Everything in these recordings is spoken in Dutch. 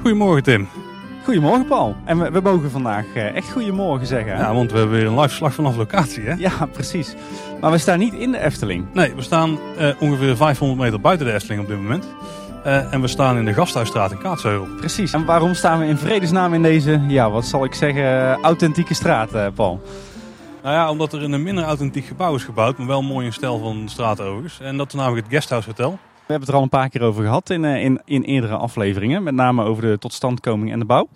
Goedemorgen Tim. Goedemorgen Paul. En we, we mogen vandaag eh, echt goedemorgen zeggen. hè? Ja, want we hebben weer een live slag vanaf locatie hè? Ja, precies. Maar we staan niet in de Efteling. Nee, we staan eh, ongeveer 500 meter buiten de Efteling op dit moment. Eh, en we staan in de Gasthuisstraat in Kaatsheuvel. Precies. En waarom staan we in vredesnaam in deze, ja, wat zal ik zeggen, authentieke straat, Paul? Nou ja, omdat er in een minder authentiek gebouw is gebouwd, maar wel mooi in stijl van de straat overigens. En dat is namelijk het Guesthouse Hotel. We hebben het er al een paar keer over gehad in, eh, in, in eerdere afleveringen. Met name over de totstandkoming en de bouw.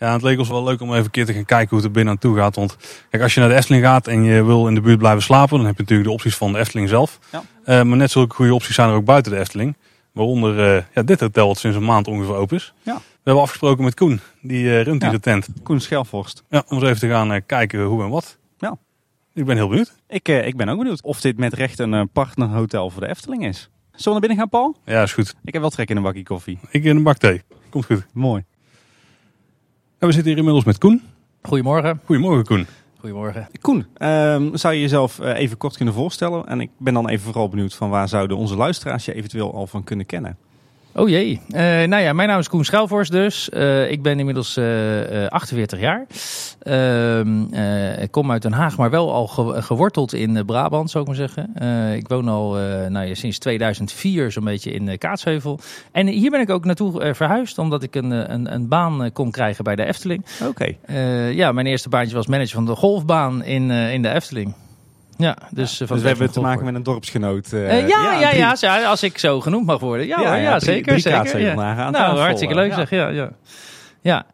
Ja, het leek ons wel leuk om even een keer te gaan kijken hoe het er binnen aan toe gaat. Want kijk, als je naar de Efteling gaat en je wil in de buurt blijven slapen, dan heb je natuurlijk de opties van de Efteling zelf. Ja. Eh, maar net zulke goede opties zijn er ook buiten de Efteling. Waaronder eh, ja, dit hotel wat sinds een maand ongeveer open is. Ja. We hebben afgesproken met Koen, die eh, runt hier Ja. de tent. Koen Schelvorst. Ja, om eens even te gaan kijken hoe en wat. Ik ben heel benieuwd. Ik, eh, ik ben ook benieuwd of dit met recht een eh, partnerhotel voor de Efteling is. Zullen we naar binnen gaan, Paul? Ja, is goed. Ik heb wel trek in een bakje koffie. Ik in een bak thee. Komt goed. Mooi. En we zitten hier inmiddels met Koen. Goedemorgen. Goedemorgen Koen. Goedemorgen. Koen, ehm, zou je jezelf eh, even kort kunnen voorstellen? En ik ben dan even vooral benieuwd van waar zouden onze luisteraars je eventueel al van kunnen kennen? Oh jee. Eh, nou ja, mijn naam is Koen Schuilvorst dus. Eh, ik ben inmiddels eh, eh, 48 jaar. Ehm, eh, ik kom uit Den Haag, maar wel al ge- geworteld in Brabant, zou ik maar zeggen. Ik woon al nou ja, sinds 2004 zo'n beetje in Kaatsheuvel. En hier ben ik ook naartoe verhuisd, omdat ik een, een, een baan kon krijgen bij de Efteling. Oké. Ja, mijn eerste baantje was manager van de golfbaan in, in de Efteling. Ja, dus, eh, van Dus we hebben te maken met een dorpsgenoot. eh, Eh, ja, ja, ja, ja, als ik zo genoemd mag worden. Ja, Ja, hoor, zeker. zeker Nou, hartstikke leuk zeg. Ja, ja. ja.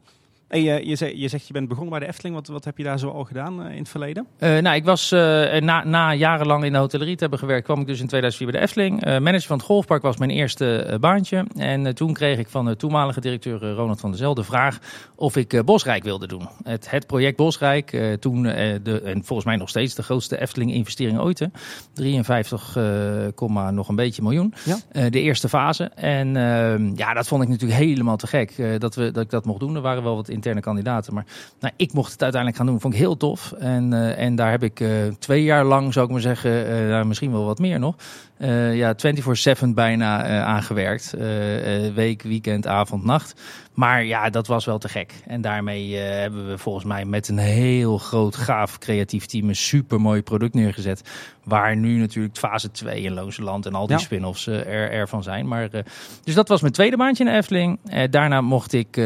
Je, zegt, je zegt je bent begonnen bij de Efteling. Wat, wat heb je daar zo al gedaan eh, in het verleden? Eh, nou, ik was eh, na, na jarenlang in de hotellerie te hebben gewerkt, kwam ik dus in 2004 bij de Efteling. Manager van het golfpark was mijn eerste baantje. En toen kreeg ik van de toenmalige directeur Ronald van der Zel de vraag of ik Bosrijk wilde doen. Het, het project Bosrijk, toen de, en volgens mij nog steeds de grootste Efteling-investering ooit. hè. 53, eh, komma nog een beetje miljoen. Ja. De eerste fase. En eh, ja, dat vond ik natuurlijk helemaal te gek dat, we, dat ik dat mocht doen. Er waren wel wat interne kandidaten, maar nou, ik mocht het uiteindelijk gaan doen. Vond ik heel tof. En, eh, en daar heb ik eh, twee jaar lang, zou ik maar zeggen, eh, misschien wel wat meer nog, eh, ja, 24-7 bijna eh, aangewerkt. Eh, week, weekend, avond, nacht. Maar ja, dat was wel te gek. En daarmee hebben we volgens mij met een heel groot, gaaf, creatief team een super mooi product neergezet. Waar nu natuurlijk fase 2 in Loonse Land en al die Ja. spin-offs eh, er, ervan zijn. Maar, dus dat was mijn tweede maandje in de Efteling. Daarna mocht ik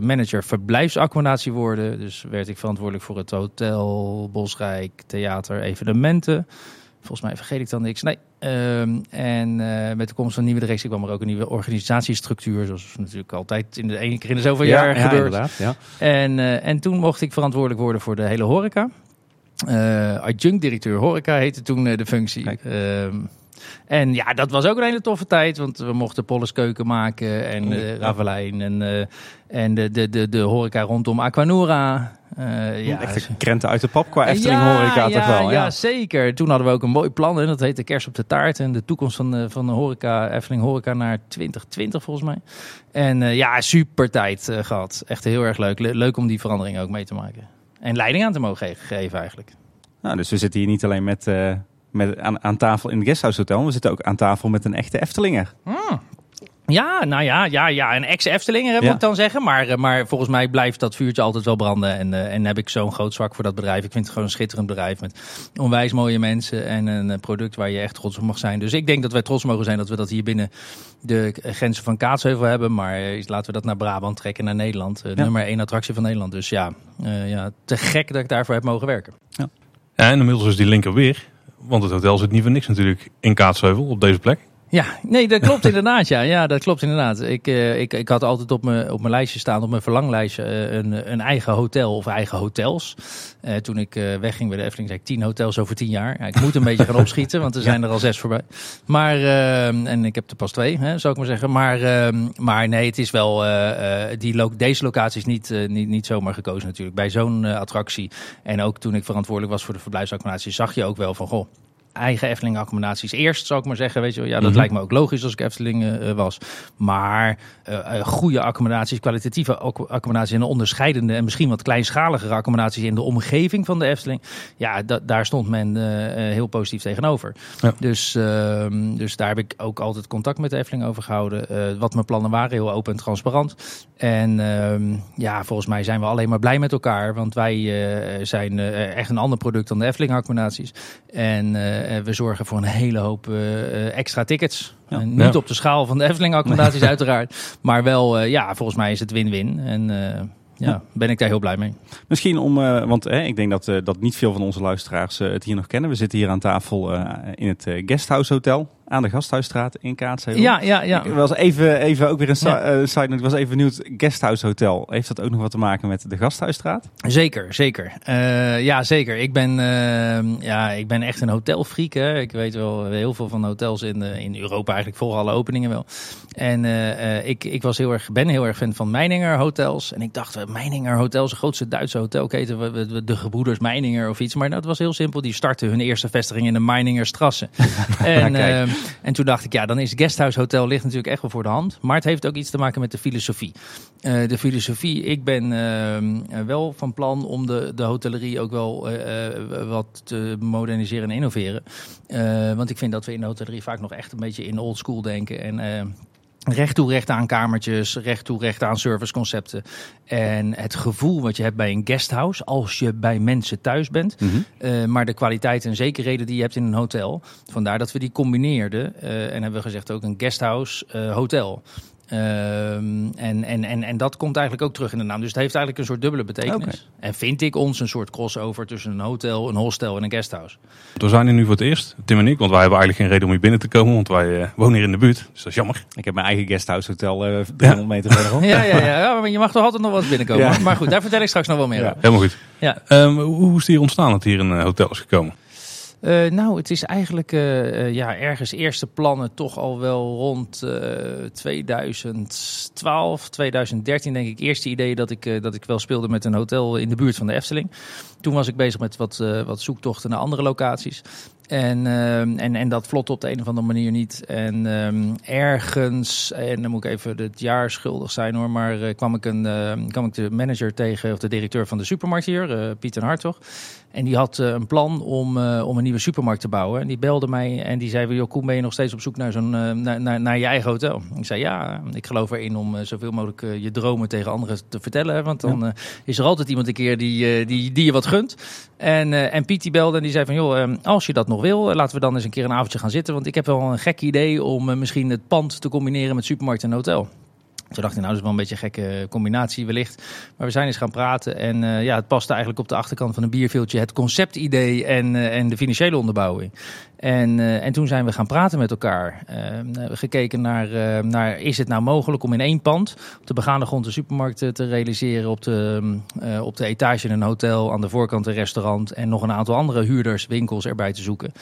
manager verblijfsaccommodatie worden. Dus werd ik verantwoordelijk voor het hotel, Bosrijk, theater, evenementen. Volgens mij vergeet ik dan niks. Nee. Ehm, en eh, met de komst van nieuwe directie kwam er ook een nieuwe organisatiestructuur. Zoals natuurlijk altijd in de ene keer in de zoveel jaar gebeurt. inderdaad. Ja. En, eh, en toen mocht ik verantwoordelijk worden voor de hele horeca. Eh adjunct-directeur horeca heette toen de functie. Ehm, en ja, dat was ook een hele toffe tijd. Want we mochten Polleskeuken maken en eh Ravelijn. En, en de, de, de, de horeca rondom Aquanura. Eh, ja, Echt een krenten uit de pap qua Efteling ja, horeca ja, toch wel. Ja. Ja. zeker. Toen hadden we ook een mooi plan. Hè? Dat heette Kerst op de Taart. En de toekomst van de, van de horeca, Efteling Horeca naar 2020 volgens mij. En eh, ja, super tijd eh, gehad. Echt heel erg leuk. Le- leuk om die verandering ook mee te maken. En leiding aan te mogen ge- geven eigenlijk. Nou, dus we zitten hier niet alleen met, eh, met aan, aan tafel in het Guesthouse Hotel. We zitten ook aan tafel met een echte Eftelinger. Ja, nou ja, ja, ja een ex-Eftelinger Ja. ik dan zeggen. Maar, eh, maar volgens mij blijft dat vuurtje altijd wel branden. En, eh, en heb ik zo'n groot zwak voor dat bedrijf. Ik vind het gewoon een schitterend bedrijf met onwijs mooie mensen. En een eh, product waar je echt trots op mag zijn. Dus ik denk dat wij trots mogen zijn dat we dat hier binnen de grenzen van Kaatsheuvel hebben. Maar laten we dat naar Brabant trekken, naar Nederland. Ja. Nummer één attractie van Nederland. Dus ja, ja, te gek dat ik daarvoor heb mogen werken. Ja, en inmiddels is die linker weer. Want het hotel zit niet voor niks natuurlijk in Kaatsheuvel op deze plek. Ja, nee, dat klopt inderdaad. Ja, ja dat klopt inderdaad. Ik, eh, ik, ik had altijd op mijn, op mijn lijstje staan, op mijn verlanglijstje, eh, een, een eigen hotel of eigen hotels. Eh, toen ik wegging bij de Efteling, zei ik tien hotels over tien jaar. Ja, ik moet een beetje gaan opschieten, want er zijn er al zes voorbij. Maar, en ik heb er pas twee, hè, zou ik maar zeggen. Maar, eh, maar nee, het is wel, die lo deze locatie is niet, niet, niet zomaar gekozen natuurlijk. Bij zo'n attractie en ook toen ik verantwoordelijk was voor de verblijfsaccommodatie, zag je ook wel van, goh, eigen Efteling accommodaties eerst, zou ik maar zeggen. Weet je, wel. ja, dat Mhm. lijkt me ook logisch als ik Efteling eh, was. Maar eh, eh, goede accommodaties, kwalitatieve acc- accommodaties en onderscheidende en misschien wat kleinschaligere accommodaties in de omgeving van de Efteling. Ja, da- daar stond men eh, eh, heel positief tegenover. Ja. Dus, ehm, dus daar heb ik ook altijd contact met de Efteling over gehouden. Eh, wat mijn plannen waren, heel open en transparant. En ehm, ja, volgens mij zijn we alleen maar blij met elkaar. Want wij eh, zijn eh, echt een ander product dan de Efteling accommodaties. En eh, we zorgen voor een hele hoop eh, eh, extra tickets. Ja. Eh, niet op de schaal van de Efteling accommodaties uiteraard. Maar wel, eh, ja, volgens mij is het win-win. En eh, ja, ben ik daar heel blij mee. Misschien om, eh, want eh, ik denk dat, eh, dat niet veel van onze luisteraars eh, het hier nog kennen. We zitten hier aan tafel eh, in het eh, Guesthouse Hotel aan de Gasthuisstraat in Kaatsheuvel. Ja, ja, ja. Ik was even, even ook weer een Ja. eh, side note. Ik was even benieuwd. Guesthouse Hotel. Heeft dat ook nog wat te maken met de Gasthuisstraat? Zeker, zeker. Eh, ja, zeker. Ik ben, eh, ja, ik ben echt een hotelfreak. Hè. Ik weet wel heel veel van hotels in, in Europa. Eigenlijk volgen alle openingen wel. En ik, ik was heel erg, ben heel erg fan van Meininger Hotels. En ik dacht, Meininger Hotels, de grootste Duitse hotelketen. De gebroeders Meininger of iets. Maar dat was heel simpel. Die startten hun eerste vestiging in de Meiningerstrasse. en, en toen dacht ik, ja, dan is Guesthouse Hotel ligt natuurlijk echt wel voor de hand. Maar het heeft ook iets te maken met de filosofie. Eh, de filosofie, ik ben ehm, eh, wel van plan om de, de hotellerie ook wel eh, wat te moderniseren en innoveren. Want ik vind dat we in de hotellerie vaak nog echt een beetje in old school denken. En eh, recht toe recht aan kamertjes, recht toe recht aan serviceconcepten. En het gevoel wat je hebt bij een guesthouse, als je bij mensen thuis bent. Eh, maar de kwaliteit en zekerheden die je hebt in een hotel. Vandaar dat we die combineerden. eh, en hebben we gezegd ook een guesthouse eh, hotel. Ehm, en, en, en, en dat komt eigenlijk ook terug in de naam. Dus het heeft eigenlijk een soort dubbele betekenis. En vind ik ons een soort crossover tussen een hotel, een hostel en een guesthouse. We zijn hier nu voor het eerst, Tim en ik, want wij hebben eigenlijk geen reden om hier binnen te komen, want wij eh, wonen hier in de buurt. Dus dat is jammer. Ik heb mijn eigen Guesthouse Hotel eh 300 meter verderop. Ja, ja, ja, ja, maar je mag toch altijd nog wel eens binnenkomen. Ja. Maar- goed, daar vertel ik straks nog wel meer Ja. over. Helemaal goed. Ja. Ehm, hoe hoe is het hier ontstaan dat hier een eh, hotel is gekomen? Eh, nou, het is eigenlijk eh, eh, ja, ergens eerste plannen toch al wel rond eh 2012, 2013 denk ik. Eerste idee dat ik, dat ik wel speelde met een hotel in de buurt van de Efteling. Toen was ik bezig met wat, wat zoektochten naar andere locaties. En, ehm, en, en dat vlot op de een of andere manier niet. En ehm, ergens, en dan moet ik even het jaar schuldig zijn hoor, maar eh, kwam, ik een, eh, kwam ik de manager tegen, of de directeur van de supermarkt hier, eh Pieter Hartog. En die had eh, een plan om, om een nieuwe supermarkt te bouwen. En die belde mij en die zei: Joh, Koen, ben je nog steeds op zoek naar, zo'n, naar, naar, naar je eigen hotel? Ik zei: Ja, ik geloof erin om zoveel mogelijk je dromen tegen anderen te vertellen. Want dan is er altijd iemand een keer die, die, die je wat gunt. En, en Piet die belde en die zei: van, Joh, als je dat nog wil, laten we dan eens een keer een avondje gaan zitten. Want ik heb wel een gek idee om eh, misschien het pand te combineren met supermarkt en hotel. Toen dacht ik, nou, dat is wel een beetje een gekke combinatie wellicht. Maar we zijn eens gaan praten en eh, ja, het paste eigenlijk op de achterkant van een bierveeltje het conceptidee en, eh, en de financiële onderbouwing. En, eh, en toen zijn we gaan praten met elkaar. Eh, hebben gekeken naar, naar, is het nou mogelijk om in één pand op de begaande grond een supermarkt te realiseren, op de, op de etage een hotel, aan de voorkant een restaurant en nog een aantal andere huurders, winkels erbij te zoeken.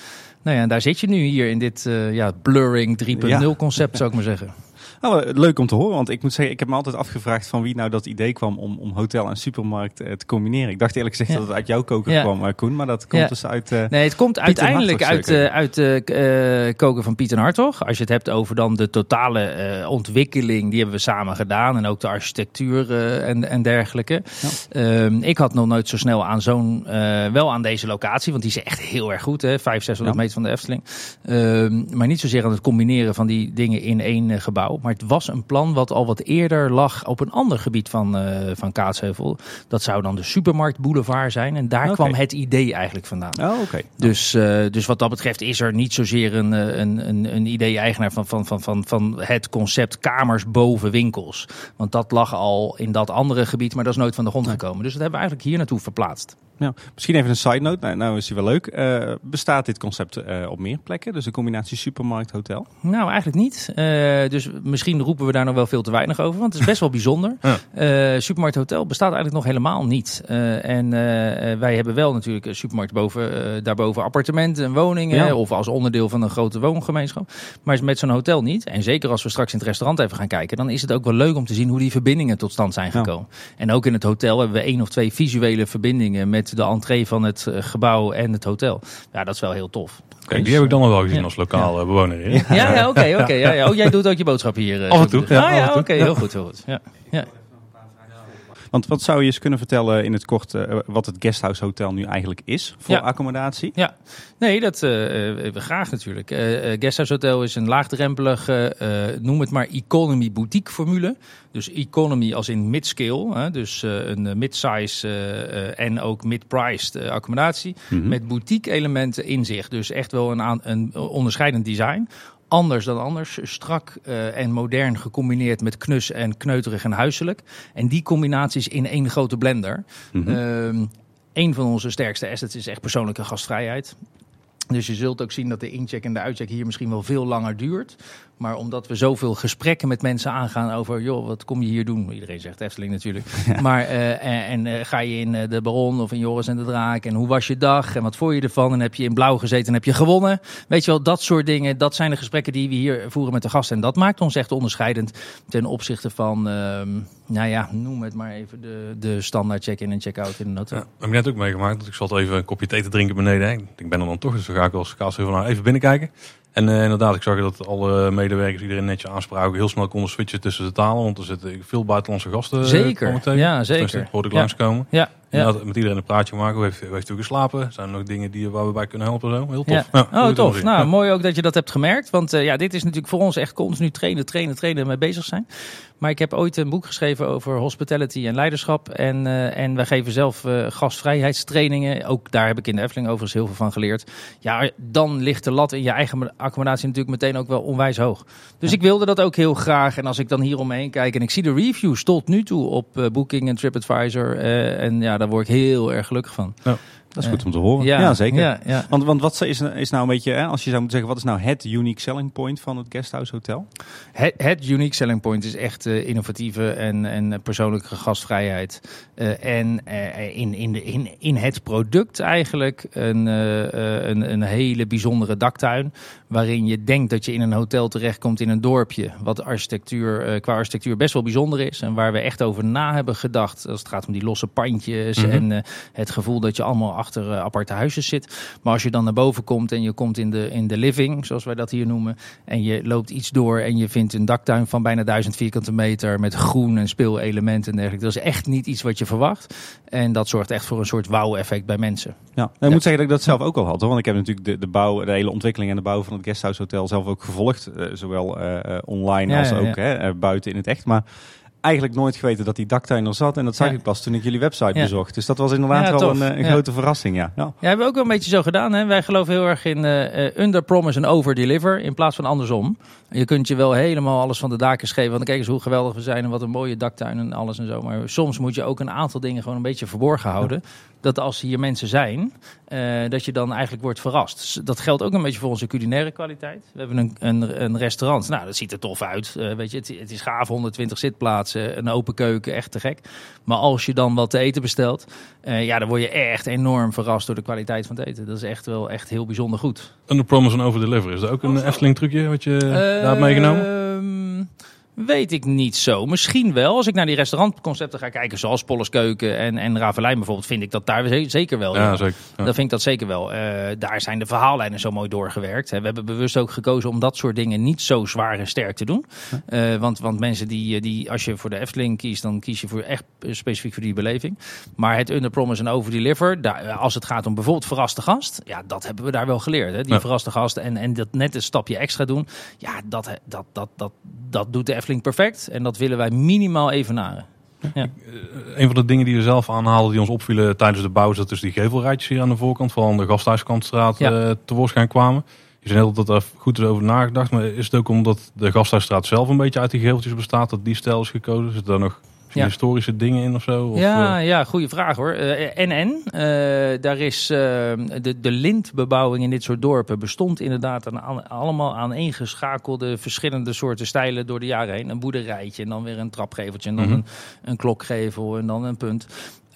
Nou ja, en daar zit je nu hier in dit ja, blurring 3.0 concept, zou ik maar zeggen. Nou, eh, leuk om te horen, want ik moet zeggen, ik heb me altijd afgevraagd van wie nou dat idee kwam om, om hotel en supermarkt eh, te combineren. Ik dacht eerlijk gezegd Ja. dat het uit jouw koker Ja. kwam, eh, Koen, maar dat komt dus uit... Nee, het komt uiteindelijk Hartog uit, de koken van Piet en Hartog. Als je het hebt over dan de totale ontwikkeling, die hebben we samen gedaan. En ook de architectuur en, en dergelijke. Ehm, ik had nog nooit zo snel aan zo'n, wel aan deze locatie, want die is echt heel erg goed. Hè? 500, 600 Ja. meter van de Efteling. Ehm, maar niet zozeer aan het combineren van die dingen in één gebouw. Maar het was een plan wat al wat eerder lag op een ander gebied van, eh van Kaatsheuvel. Dat zou dan de Supermarkt Boulevard zijn. En daar kwam het idee eigenlijk vandaan. Oh. Dus, eh, dus wat dat betreft is er niet zozeer een, eh, een, een, een idee-eigenaar van, van, van, van, van het concept kamers boven winkels. Want dat lag al in dat andere gebied, maar dat is nooit van de grond gekomen. Dus dat hebben we eigenlijk hier naartoe verplaatst. Nou, misschien even een side note. Nou, nou is die wel leuk. Eh, bestaat dit concept eh, op meer plekken? Dus een combinatie supermarkt-hotel? Nou, eigenlijk niet. Eh, dus misschien roepen we daar nog wel veel te weinig over, want het is best wel bijzonder. Ja. Eh, supermarkt Hotel bestaat eigenlijk nog helemaal niet. Eh, en wij hebben wel natuurlijk een supermarkt boven, eh, daarboven appartementen en woningen. Ja. Of als onderdeel van een grote woongemeenschap. Maar met zo'n hotel niet. En zeker als we straks in het restaurant even gaan kijken, dan is het ook wel leuk om te zien hoe die verbindingen tot stand zijn Ja. gekomen. En ook in het hotel hebben we één of twee visuele verbindingen met de entree van het eh, gebouw en het hotel. Ja, dat is wel heel tof. Kijk, die heb ik dan nog wel gezien als lokaal bewoner. Ja, ja, oké, oké. ja, ja. Oh, jij doet ook je boodschap hier. af en toe. Ja, ah, ja, oké, heel goed, heel goed. Ja, ja. Want wat zou je eens kunnen vertellen in het kort uh, wat het Guesthouse Hotel nu eigenlijk is voor Ja. accommodatie? Ja, nee, dat eh, eh, graag natuurlijk. Eh eh, Guesthouse Hotel is een laagdrempelige, eh, noem het maar economy boutique formule. Dus economy als in mid-scale, hè, dus eh, een eh, mid-size eh, eh, en ook mid-priced eh, accommodatie. Mhm. Met boutique elementen in zich. Dus echt wel een, aan, een onderscheidend design. Anders dan anders, strak eh, en modern gecombineerd met knus en kneuterig en huiselijk. En die combinaties in één grote blender. Ehm, een van onze sterkste assets is echt persoonlijke gastvrijheid. Dus je zult ook zien dat de incheck en de uitcheck hier misschien wel veel langer duurt. Maar omdat we zoveel gesprekken met mensen aangaan over, joh, wat kom je hier doen? Iedereen zegt Efteling natuurlijk. Maar eh, en, en eh, ga je in eh, de Baron of in Joris en de Draak? En hoe was je dag? En wat vond je ervan? En heb je in blauw gezeten en heb je gewonnen? Weet je wel, dat soort dingen. Dat zijn de gesprekken die we hier voeren met de gasten. En dat maakt ons echt onderscheidend ten opzichte van, ehm, nou ja, noem het maar even de, de standaard check-in en check-out in hotel. Ja, heb ik net ook meegemaakt. Dat ik zat even een kopje thee te drinken beneden. hè. Ik ben er dan toch, dus dan ga ik als kaas even, nou, even binnenkijken. En eh, inderdaad, ik zag dat alle medewerkers iedereen netjes aanspraken. Heel snel konden switchen tussen de talen. Want er zitten veel buitenlandse gasten. eh, Zeker, ja, zeker. hoorde ik Ja. langskomen. Ja, ja. Met iedereen een praatje maken. Hoe heeft, u geslapen? Zijn er nog dingen die, waar we bij kunnen helpen? Zo? Heel tof. Ja. Ja, oh, tof. Nou, mooi ook dat je dat hebt gemerkt. Want eh, ja, dit is natuurlijk voor ons echt continu trainen, trainen, trainen mee bezig zijn. Maar ik heb ooit een boek geschreven over hospitality en leiderschap. En, eh, en wij geven zelf eh, gastvrijheidstrainingen. Ook daar heb ik in de Efteling overigens heel veel van geleerd. Ja, dan ligt de lat in je eigen accommodatie natuurlijk meteen ook wel onwijs hoog. Dus ik wilde dat ook heel graag. En als ik dan hier omheen kijk en ik zie de reviews tot nu toe op Booking en TripAdvisor. en ja, daar word ik heel erg gelukkig van. Dat is goed om te horen. Ja, zeker. Ja, ja. Want, want wat is, is nou een beetje, hè, als je zou moeten zeggen, wat is nou het unique selling point van het Guesthouse Hotel? Het, het unique selling point is echt eh, innovatieve en, en persoonlijke gastvrijheid. Eh, en eh, in, in, de, in, in het product eigenlijk een, een, een hele bijzondere daktuin. Waarin je denkt dat je in een hotel terechtkomt in een dorpje. Wat architectuur, qua architectuur best wel bijzonder is. En waar we echt over na hebben gedacht. Als het gaat om die losse pandjes Mhm. en het gevoel dat je allemaal achter eh, aparte huisjes zit. Maar als je dan naar boven komt en je komt in de, in de living, zoals wij dat hier noemen. En je loopt iets door en je vindt een daktuin van bijna 1000 vierkante meter met groen en speelelementen en dergelijke. Dat is echt niet iets wat je verwacht. En dat zorgt echt voor een soort wauw-effect bij mensen. Ja, ik Ja. moet zeggen dat ik dat zelf ook al had. Hoor. Want ik heb natuurlijk de, de bouw, de hele ontwikkeling en de bouw van het Guesthouse Hotel zelf ook gevolgd. eh, zowel eh, online Ja, als ja, ook. Hè, buiten in het echt. Maar eigenlijk nooit geweten dat die daktuin er zat. En dat zag Ja. ik pas toen ik jullie website Ja. bezocht. Dus dat was inderdaad Ja, wel een, eh, een grote verrassing. Ja. Ja. Hebben we ook wel een beetje zo gedaan. Hè? Wij geloven heel erg in eh, under promise en over deliver in plaats van andersom. Je kunt je wel helemaal alles van de daken geven. Want kijk eens hoe geweldig we zijn en wat een mooie daktuin en alles en zo. Maar soms moet je ook een aantal dingen gewoon een beetje verborgen houden. Dat als hier mensen zijn, eh, dat je dan eigenlijk wordt verrast. Dus dat geldt ook een beetje voor onze culinaire kwaliteit. We hebben een, een, een restaurant. Nou, dat ziet er tof uit. Eh, weet je, het, het is gaaf, 120 zitplaatsen, een open keuken, echt te gek. Maar als je dan wat te eten bestelt, eh, ja, dan word je echt enorm verrast door de kwaliteit van het eten. Dat is echt wel echt heel bijzonder goed. Under promise en over deliver. Is dat ook een Efteling trucje wat je daar hebt meegenomen? Weet ik niet zo. Misschien wel. Als ik naar die restaurantconcepten ga kijken, zoals Polleskeuken en, en Ravelijn bijvoorbeeld, vind ik dat daar ze- zeker wel. Ja, zeker. Ja. Dan vind ik dat zeker wel. Eh, daar zijn de verhaallijnen zo mooi doorgewerkt. We hebben bewust ook gekozen om dat soort dingen niet zo zwaar en sterk te doen. Eh, want, want mensen die, eh, die, als je voor de Efteling kiest, dan kies je voor echt specifiek voor die beleving. Maar het under promise en over deliver, daar, als het gaat om bijvoorbeeld verraste gast, ja, dat hebben we daar wel geleerd. Hè? Die Ja. verraste gast en, en dat net een stapje extra doen. Ja, dat, dat, dat, dat, dat doet de Efteling perfect. En dat willen wij minimaal evenaren. Een van de dingen die we zelf aanhaalden die ons opvielen tijdens de bouw, is dat dus die gevelrijtjes hier aan de voorkant, aan de Gasthuiskantstraat, Ja. eh, tevoorschijn kwamen. Je zei net dat er goed is over nagedacht, maar is het ook omdat de Gasthuisstraat zelf een beetje uit die geveltjes bestaat, dat die stijl is gekozen? Zitten daar nog Ja. historische dingen in of zo? Of, ja, eh, ja, goede vraag hoor. Eh, en en, eh, daar is de, de lintbebouwing in dit soort dorpen bestond inderdaad aan, aan- allemaal aaneengeschakelde verschillende soorten stijlen door de jaren heen. Een boerderijtje en dan weer een trapgeveltje en dan Mhm. een, een klokgevel en dan een punt.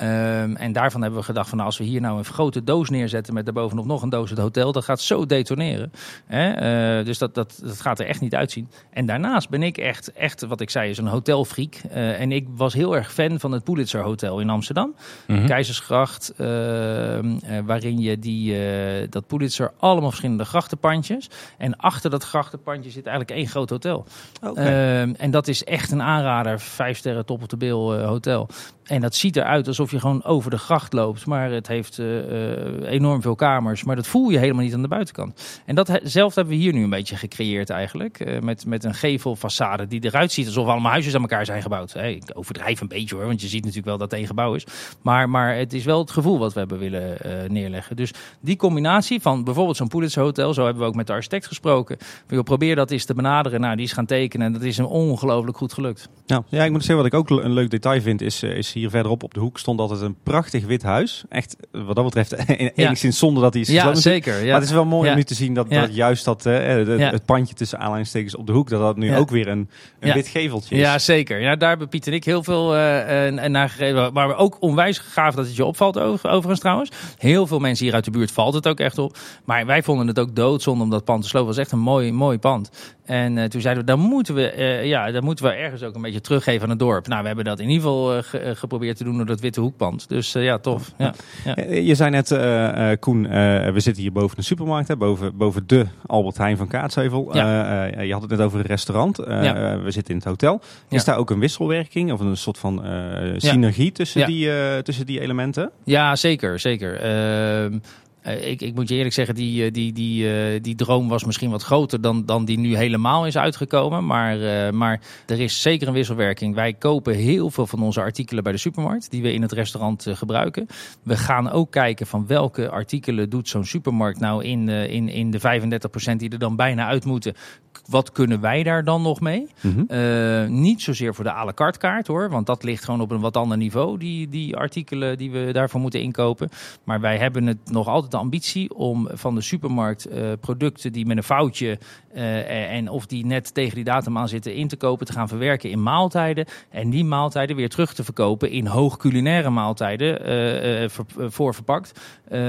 Ehm, en daarvan hebben we gedacht van nou, als we hier nou een grote doos neerzetten met daarbovenop nog een doos het hotel, dat gaat zo detoneren. Hè? Eh, dus dat, dat, dat gaat er echt niet uitzien. En daarnaast ben ik echt, echt wat ik zei, is een hotelfreak. Uh, en ik was heel erg fan van het Pulitzer Hotel in Amsterdam. Mhm. Keizersgracht, ehm, eh, waarin je die, eh, dat Pulitzer allemaal verschillende grachtenpandjes. En achter dat grachtenpandje zit eigenlijk één groot hotel. Oké. Ehm, en dat is echt een aanrader. Vijf sterren top the bill eh, hotel. En dat ziet eruit alsof je gewoon over de gracht loopt. Maar het heeft eh, eh, enorm veel kamers. Maar dat voel je helemaal niet aan de buitenkant. En datzelfde hebben we hier nu een beetje gecreëerd eigenlijk. Eh, met, met een gevelfaçade die eruit ziet alsof allemaal huisjes aan elkaar zijn gebouwd. Ik overdrijf een beetje hoor, want je ziet natuurlijk wel dat het één gebouw is. Maar, maar het is wel het gevoel wat we hebben willen neerleggen. Dus die combinatie van bijvoorbeeld zo'n Pulitzer Hotel. Zo hebben we ook met de architect gesproken. We proberen dat eens te benaderen. Nou, die is gaan tekenen. En dat is hem ongelooflijk goed gelukt. Ja, ja, ik moet zeggen, wat ik ook een leuk detail vind, is, is hier verderop op de hoek stond altijd een prachtig wit huis. Echt, wat dat betreft, enigszins zonder dat hij is Ja, zeker. Ja. Maar het is wel mooi om nu te zien dat, dat juist dat, het, pandje tussen aanleidingstekens op de hoek, dat dat nu ook weer een, een wit geveltje is. Ja, zeker. Ja, daar hebben Piet en ik heel veel eh, naar gegeven. Maar ook onwijs gaaf dat het je opvalt over, overigens trouwens. Heel veel mensen hier uit de buurt valt het ook echt op. Maar wij vonden het ook doodzonde om dat pand te slopen. Het was echt een mooi, mooi pand. En eh, toen zeiden we, dan moeten we, ja, dan moeten we ergens ook een beetje teruggeven aan het dorp. Nou, we hebben dat in ieder geval ge- eh, geprobeerd te doen door dat witte hoekpand. Dus eh, ja, tof. Ja. Eh, Je zei net, eh, Koen, we zitten hier boven de supermarkt, hè, boven, boven de Albert Heijn van Kaatsheuvel. Ja. Eh, je had het net over een restaurant. We zitten in het hotel. Is daar ook een wisselwerking of een soort van synergie tussen, die, tussen die elementen? Ja, zeker, zeker. Eh, ik, ik moet je eerlijk zeggen, die, eh, die, die, eh, die droom was misschien wat groter dan, dan die nu helemaal is uitgekomen. Maar, maar er is zeker een wisselwerking. Wij kopen heel veel van onze artikelen bij de supermarkt, die we in het restaurant gebruiken. We gaan ook kijken van welke artikelen doet zo'n supermarkt nou in, in, in de 35% die er dan bijna uit moeten. Wat kunnen wij daar dan nog mee? Mhm. Niet zozeer voor de à la carte kaart hoor, want dat ligt gewoon op een wat ander niveau, die, die artikelen die we daarvoor moeten inkopen. Maar wij hebben het nog altijd de ambitie om van de supermarkt eh, producten die met een foutje eh, en of die net tegen die datum aan zitten in te kopen, te gaan verwerken in maaltijden. En die maaltijden weer terug te verkopen in hoog culinaire maaltijden eh, eh, ver- eh, voor verpakt. eh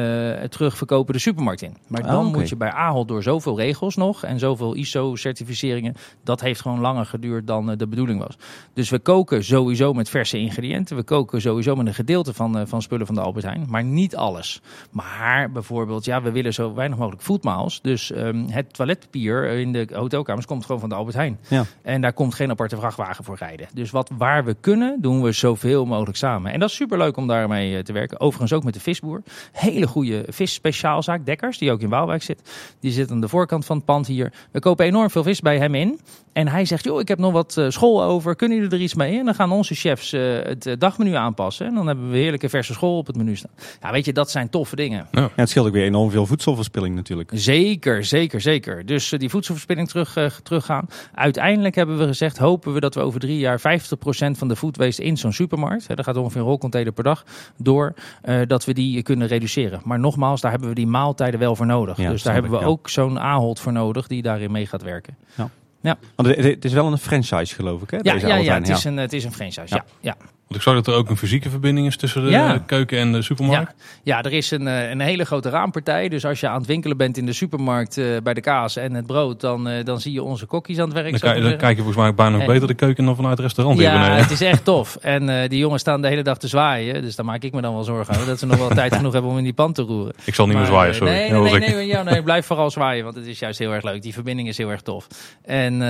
terug verkopen de supermarkt in. Maar Ah, dan moet je bij Ahold door zoveel regels nog en zoveel ISO-certificeringen. Dat heeft gewoon langer geduurd dan de bedoeling was. Dus we koken sowieso met verse ingrediënten. We koken sowieso met een gedeelte van, van spullen van de Albert Heijn. Maar niet alles. Maar bijvoorbeeld, ja, we willen zo weinig mogelijk foodmiles. Dus ehm, het toiletpapier in de hotelkamers komt gewoon van de Albert Heijn. Ja. En daar komt geen aparte vrachtwagen voor rijden. Dus wat, waar we kunnen, doen we zoveel mogelijk samen. En dat is superleuk om daarmee eh, te werken. Overigens ook met de visboer. Hele goede visspeciaalzaak, Dekkers, die ook in Waalwijk zit. Die zit aan de voorkant van het pand hier. We kopen enorm veel vis bij hem in. En hij zegt, joh, ik heb nog wat eh, school over. Kunnen jullie er iets mee? En dan gaan onze chefs eh, het dagmenu aanpassen. En dan hebben we heerlijke verse school op het menu staan. Ja, weet je, dat zijn toffe dingen. Ja, het scheelt ook weer enorm veel voedselverspilling natuurlijk. Zeker, zeker, zeker. Dus eh, die voedselverspilling terug, eh, teruggaan. Uiteindelijk hebben we gezegd, hopen we dat we over drie jaar 50% van de food waste in zo'n supermarkt, hè, daar gaat ongeveer een rolcontainer per dag door, eh, dat we die kunnen reduceren. Maar nogmaals, daar hebben we die maaltijden wel voor nodig. Ja, dus daar hebben we ja. ook zo'n Ahold voor nodig die daarin mee gaat werken. Want het, is wel een franchise geloof ik hè? Ja, deze ja, ja, het, is een, het is een franchise. Ja. Ja. Ja. Want ik zag dat er ook een fysieke verbinding is tussen de Ja. keuken en de supermarkt. Ja, er is een, eh, een hele grote raampartij. Dus als je aan het winkelen bent in de supermarkt eh, bij de kaas en het brood, dan, eh, dan zie je onze kokkies aan het werk. Dan, dan kijk je volgens mij bijna nog beter de keuken dan vanuit het restaurant Ja, beneden. het is echt tof. En die jongens staan de hele dag te zwaaien. Dus daar maak ik me dan wel zorgen over. Dat ze nog wel tijd genoeg hebben om in die pan te roeren. Ik zal niet meer zwaaien, sorry. Nee, Ja, nee, nee, nee, ja, nee, blijf vooral zwaaien. Want het is juist heel erg leuk. Die verbinding is heel erg tof. En,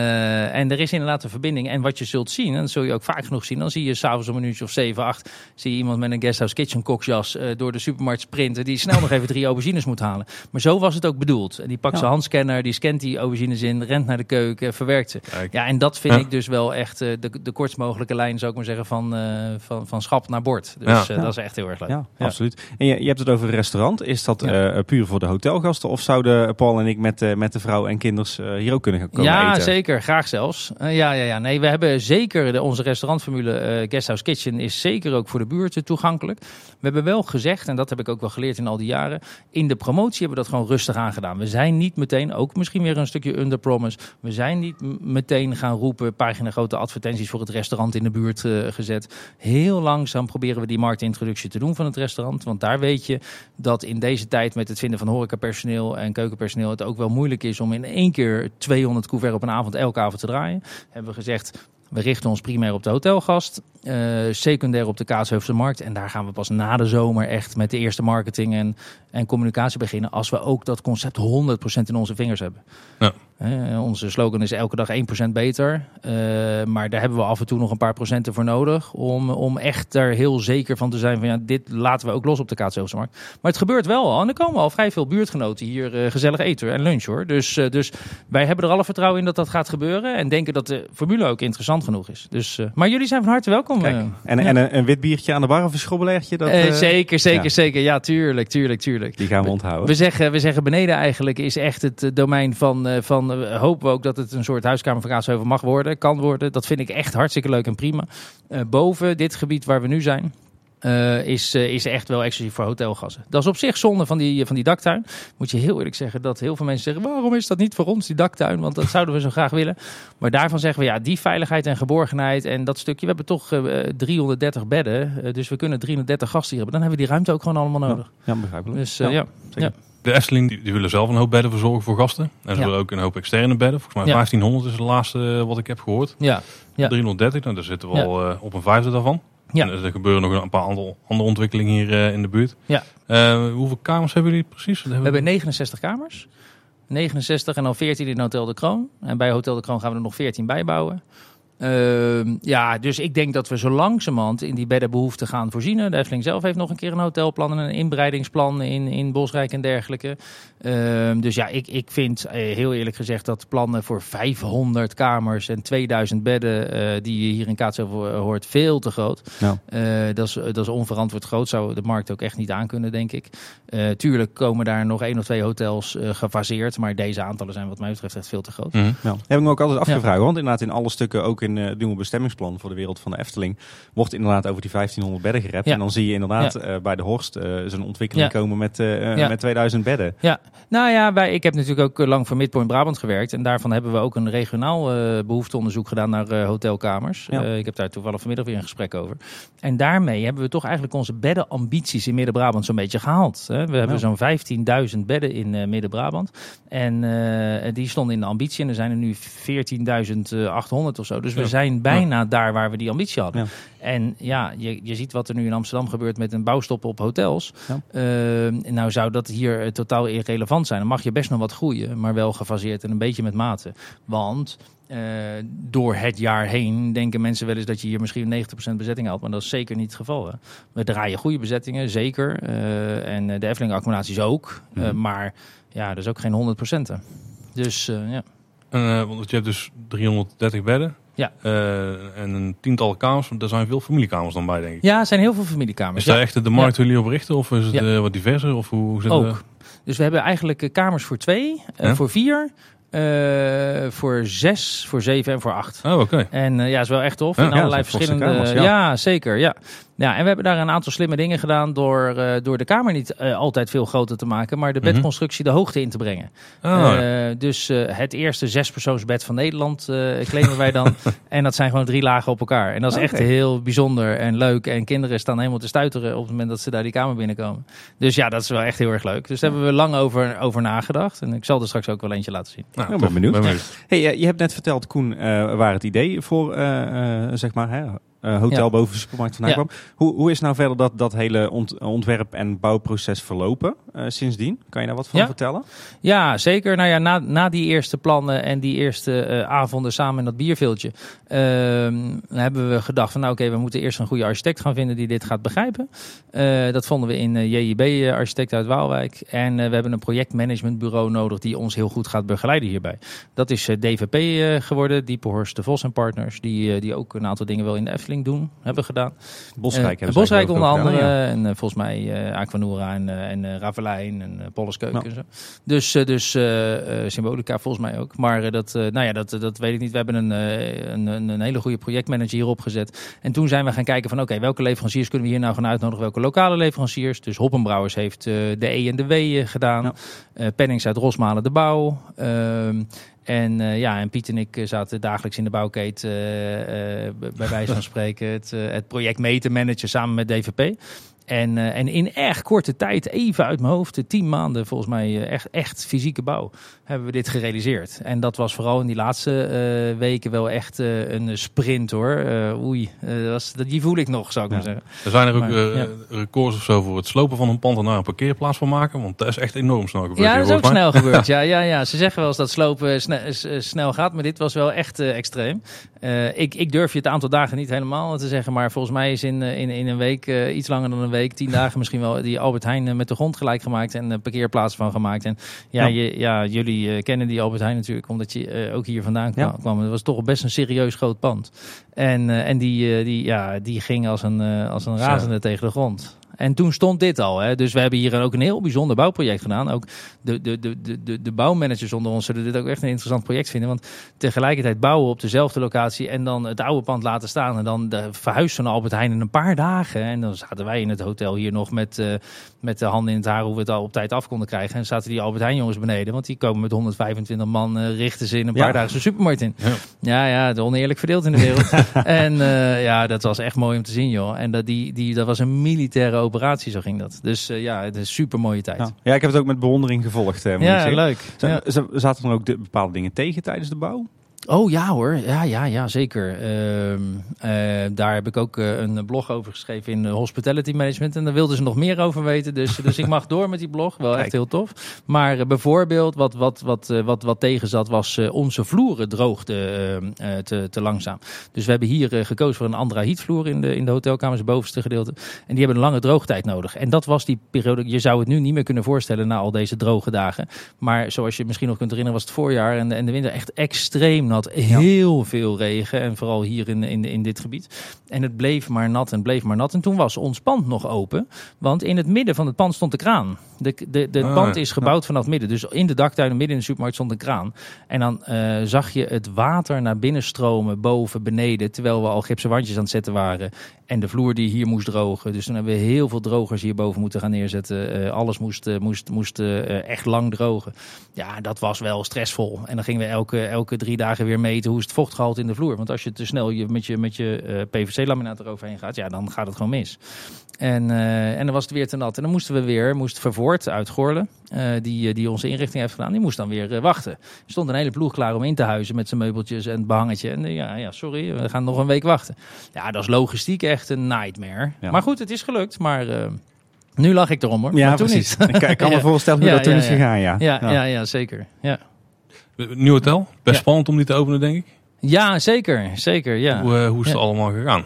en er is inderdaad een verbinding. En wat je zult zien, en dat zul je ook vaak genoeg zien. Dan zie je s'avonds om een uurtje of 7, 8. Zie je iemand met een guesthouse kitchen koksjas eh, door de supermarkt sprinten. Die snel nog even drie aubergines moet halen. Maar zo was het ook bedoeld. En die pakt Ja. zijn handscanner, die scant die aubergines in. Rent naar de keuken, verwerkt ze. Kijk. Ja, en dat vind Ja. ik dus wel echt eh, de, de kortst mogelijke lijn, zou ik maar zeggen, van, eh, van, van schap naar bord. Dus Ja. eh, Ja. dat is echt heel erg leuk. Ja, Ja. absoluut. En je, je hebt het over een restaurant. Is dat Ja. eh, puur voor de hotelgasten? Of zouden Paul en ik met, eh, met de vrouw en kinders eh, hier ook kunnen gaan komen ja, eten? zeker. Graag zelfs. Eh, ja, ja, ja. Nee, we hebben zeker de, onze restaurantformule eh Guesthouse kitchen is zeker ook voor de buurt toegankelijk. We hebben wel gezegd, en dat heb ik ook wel geleerd in al die jaren, in de promotie hebben we dat gewoon rustig aangedaan. We zijn niet meteen, ook misschien weer een stukje under promise, we zijn niet meteen gaan roepen, pagina grote advertenties voor het restaurant in de buurt uh, gezet. Heel langzaam proberen we die marktintroductie te doen van het restaurant, want daar weet je dat in deze tijd met het vinden van horecapersoneel en keukenpersoneel het ook wel moeilijk is om in één keer 200 couvert op een avond elke avond te draaien. Hebben we gezegd, we richten ons primair op de hotelgast, uh, secundair op de Kaatsheuvelse markt. En daar gaan we pas na de zomer echt met de eerste marketing en, en communicatie beginnen. Als we ook dat concept 100% in onze vingers hebben. Ja. Onze slogan is elke dag 1% beter. Uh, maar daar hebben we af en toe nog een paar procenten voor nodig. Om, om echt er heel zeker van te zijn van ja, dit laten we ook los op de Kaatsheuvelse markt. Maar het gebeurt wel al. En er komen al vrij veel buurtgenoten hier gezellig eten en lunch hoor. Dus, dus wij hebben er alle vertrouwen in dat dat gaat gebeuren. En denken dat de formule ook interessant genoeg is. Dus, maar jullie zijn van harte welkom. Kijk, en, en een, een, wit biertje aan de bar of een? Dat, uh, zeker, zeker, ja. zeker. Ja, tuurlijk, tuurlijk, tuurlijk. Die gaan we onthouden. We zeggen, we zeggen beneden eigenlijk is echt het domein van, van uh, hopen we ook dat het een soort huiskamer van Kaatsheuvel mag worden, kan worden. Dat vind ik echt hartstikke leuk en prima. boven dit gebied waar we nu zijn, uh, is, uh, is echt wel exclusief voor hotelgassen. Dat is op zich zonde van die, van die daktuin. Moet je heel eerlijk zeggen dat heel veel mensen zeggen... waarom is dat niet voor ons, die daktuin? Want dat zouden we zo graag willen. Maar daarvan zeggen we, ja, die veiligheid en geborgenheid... en dat stukje, we hebben toch uh, 330 bedden. dus we kunnen 330 gasten hier hebben. Dan hebben we die ruimte ook gewoon allemaal nodig. Ja, begrijpelijk. Dus ja, ja. De Efteling die, die, willen zelf een hoop bedden verzorgen voor gasten. En ze Ja. willen ook een hoop externe bedden. Volgens mij 1500 is het laatste eh, wat ik heb gehoord. Ja, Ja. 330, nou, daar zitten we al eh, op een vijfde daarvan. Ja. En er gebeuren nog een paar andere, andere ontwikkelingen hier eh, in de buurt. Ja. Hoeveel kamers hebben jullie precies? we hebben 69 kamers. 69 en dan 14 in Hotel de Kroon. En bij Hotel de Kroon gaan we er nog 14 bijbouwen. Ehm, ja, dus ik denk dat we zo langzamerhand in die beddenbehoeften gaan voorzien. De Efteling zelf heeft nog een keer een hotelplan en een inbreidingsplan in, in Bosrijk en dergelijke. Ehm, dus ja, ik, ik vind eh, heel eerlijk gezegd dat plannen voor 500 kamers en 2000 bedden eh, die je hier in Kaatsheuvel hoort veel te groot. Ja. Eh, dat, is, dat is onverantwoord groot. Zou de markt ook echt niet aankunnen, denk ik. Eh, tuurlijk komen daar nog één of twee hotels eh, gefaseerd. Maar deze aantallen zijn wat mij betreft echt veel te groot. Mhm. Ja. Heb ik me ook altijd afgevraagd. Want inderdaad in alle stukken, ook in eh, het nieuwe bestemmingsplan voor de wereld van de Efteling, wordt inderdaad over die 1500 bedden gerept. Ja. En dan zie je inderdaad eh, bij de Horst eh, zo'n ontwikkeling komen met, eh, met 2000 bedden. Ja, nou ja, wij, ik heb natuurlijk ook eh, lang voor Midpoint Brabant gewerkt. En daarvan hebben we ook een regionaal eh, behoefteonderzoek gedaan naar eh, hotelkamers. Eh, ik heb daar toevallig vanmiddag weer een gesprek over. En daarmee hebben we toch eigenlijk onze beddenambities in Midden-Brabant zo'n beetje gehaald. Hè. We hebben zo'n 15.000 bedden in eh, Midden-Brabant. En eh, die stonden in de ambitie. En er zijn er nu 14.800 of zo. Dus we Ja. zijn bijna daar waar we die ambitie hadden. Ja. En ja, je, je ziet wat er nu in Amsterdam gebeurt met een bouwstop op hotels. Ja. Eh, nou zou dat hier eh, totaal irrelevant zijn. Dan mag je best nog wat groeien, maar wel gefaseerd en een beetje met mate. Want eh, door het jaar heen denken mensen wel eens dat je hier misschien 90% bezetting haalt. Maar dat is zeker niet het geval. Hè. We draaien goede bezettingen, zeker. Eh, en de Efteling accommodaties ook. Eh, Mhm. maar ja, dat is ook geen 100%. Dus eh, ja. En, want je hebt dus 330 bedden. Ja. Eh, en een tiental kamers. Want Daar zijn veel familiekamers dan bij, denk ik. ja, er zijn heel veel familiekamers. Is dat Ja. echt de markt waar jullie op richten? Of is het Ja. eh, wat diverser? Of hoe, zit? Ook. Dus we hebben eigenlijk eh, kamers voor twee, Ja. voor vier, voor zes, voor zeven en voor acht. Oh, oké. En eh, ja, is wel echt tof. In ja, allerlei dat verschillende. kamers, ja. ja. zeker. Ja. Ja, en we hebben daar een aantal slimme dingen gedaan door, eh, door de kamer niet eh, altijd veel groter te maken, maar de Mhm. bedconstructie de hoogte in te brengen. Ah, Eh, dus eh, het eerste zespersoonsbed van Nederland eh, claimen wij dan. en dat zijn gewoon drie lagen op elkaar. En dat is echt Oké. heel bijzonder en leuk. En kinderen staan helemaal te stuiteren op het moment dat ze daar die kamer binnenkomen. Dus ja, dat is wel echt heel erg leuk. Dus daar hebben we lang over, over nagedacht. En ik zal er straks ook wel eentje laten zien. nou, ben tof. benieuwd. Hey, je hebt net verteld, Koen, eh, waar het idee voor, eh, eh, zeg maar, hè, eh, hotel Ja. boven supermarkt vandaan Ja. kwam. Hoe, hoe is nou verder dat, dat hele ont- ontwerp- en bouwproces verlopen eh, sindsdien? Kan je daar wat van Ja. vertellen? Ja, zeker. Nou ja, na, na die eerste plannen en die eerste eh, avonden samen in dat bierveeltje, ehm, hebben we gedacht van nou oké, we moeten eerst een goede architect gaan vinden die dit gaat begrijpen. Dat vonden we in JIB, architect uit Waalwijk. En we hebben een projectmanagementbureau nodig die ons heel goed gaat begeleiden hierbij. Dat is DVP geworden, Diepenhorst de Vos en Partners, die, die ook een aantal dingen wel in de Efteling Doen, hebben gedaan. Bosrijk Eh, hebben Bosrijk onder andere. En eh, volgens mij eh Aquanura en, en Ravelijn en Polleskeuken. en zo. Dus, dus Symbolica volgens mij ook. Maar dat, nou ja, dat, dat weet ik niet. We hebben een, een, een, hele goede projectmanager hierop gezet. En toen zijn we gaan kijken van oké, welke leveranciers kunnen we hier nou gaan uitnodigen? Welke lokale leveranciers? Dus Hoppenbrouwers heeft de E en de W gedaan. Ja. Pennings uit Rosmalen de Bouw. En uh, ja, en Piet en ik uh, zaten dagelijks in de bouwketen, uh, bij wijze van spreken, het, het, project mee te managen samen met DVP. En, en in erg korte tijd, even uit mijn hoofd, tien maanden volgens mij, echt, echt fysieke bouw, hebben we dit gerealiseerd. En dat was vooral in die laatste weken wel echt een sprint hoor. oei, was, die voel ik nog, zou ik ja. maar zeggen. Er zijn er ook maar, ja. records of zo voor het slopen van een pand en daar een parkeerplaats van maken, want dat is echt enorm snel gebeurd. Ja, dat is ook snel gebeurd. Ja, ja, ja, ze zeggen wel eens dat slopen snel, snel gaat, maar dit was wel echt extreem. Ik, ik durf je het aantal dagen niet helemaal te zeggen, maar volgens mij is in, in, in een week, iets langer dan een week, tien dagen misschien wel, die Albert Heijn met de grond gelijk gemaakt en parkeerplaats van gemaakt. En ja, ja. Je, ja jullie kennen die Albert Heijn natuurlijk, omdat je ook hier vandaan kwam. Ja. kwam. Het was toch best een serieus groot pand. En, en die, die, ja, die ging als een, als een razende Zo. tegen de grond. En toen stond dit al. Hè. Dus we hebben hier ook een heel bijzonder bouwproject gedaan. Ook de, de, de, de, de bouwmanagers onder ons zullen dit ook echt een interessant project vinden. Want tegelijkertijd bouwen op dezelfde locatie en dan het oude pand laten staan. En dan de verhuis van Albert Heijn in een paar dagen. En dan zaten wij in het hotel hier nog met, uh, met de handen in het haar hoe we het al op tijd af konden krijgen. En zaten die Albert Heijn jongens beneden. Want die komen met 125 man, uh, richten ze in een paar ja. dagen zijn supermarkt in. Ja. ja, ja, oneerlijk verdeeld in de wereld. en uh, ja, dat was echt mooi om te zien joh. En dat, die, die, dat was een militaire operatie, zo ging dat. Dus uh, ja, het is een super mooie tijd. Ja. ja. ik heb het ook met bewondering gevolgd. Hè, ja, leuk. Z. Zaten er ook de, bepaalde dingen tegen tijdens de bouw? Oh ja hoor, ja, ja, ja zeker. Uh, uh, daar heb ik ook uh, een blog over geschreven in Hospitality Management. En daar wilden ze nog meer over weten. Dus, dus ik mag door met die blog. Wel echt heel tof. Maar bijvoorbeeld wat, wat, wat, wat, wat tegen zat was onze vloeren droogden te, te langzaam. Dus we hebben hier gekozen voor een andrahietvloer in de, in de hotelkamers, bovenste gedeelte. En die hebben een lange droogtijd nodig. En dat was die periode. Je zou het nu niet meer kunnen voorstellen na al deze droge dagen. Maar zoals je misschien nog kunt herinneren was het voorjaar en de, en de winter echt extreem nat. Heel ja. veel regen. En vooral hier in, in, in dit gebied. En het bleef maar nat en bleef maar nat. En toen was ons pand nog open. Want in het midden van het pand stond de kraan. De, de, de Ah, pand is ja. gebouwd vanaf het midden. Dus in de daktuinen, midden in de supermarkt, stond een kraan. En dan eh, zag je het water naar binnen stromen, boven, beneden. Terwijl we al gipsen wandjes aan het zetten waren. En de vloer die hier moest drogen. Dus toen hebben we heel veel drogers hierboven moeten gaan neerzetten. Eh, alles moest, eh, moest, moest echt lang drogen. Ja, dat was wel stressvol. En dan gingen we elke, elke drie dagen weer meten hoe is het vochtgehalte in de vloer. Want als je te snel je, met je, met je eh, PVC-laminaat eroverheen gaat, ja, dan gaat het gewoon mis. En, eh, en dan was het weer te nat. En dan moesten we weer, moest Vervoort uit Gorle, eh, die, die onze inrichting heeft gedaan, die moest dan weer wachten. Er stond een hele ploeg klaar om in te huizen met zijn meubeltjes en het behangetje. En ja, ja, sorry, we gaan nog een week wachten. Ja, dat is logistiek echt een nightmare. Ja. Maar goed, het is gelukt. Maar nu lag ik erom hoor. Ja, maar toen precies. niet. Ik kan- me voorstellen hoe Ja, dat toen is ja. gegaan, ja. Ja, ja. Ja, zeker. Ja. Nieuw hotel, best Ja. spannend om die te openen, denk ik. ja, zeker. Zeker, ja. Hoe, eh, hoe is het Ja. allemaal gegaan?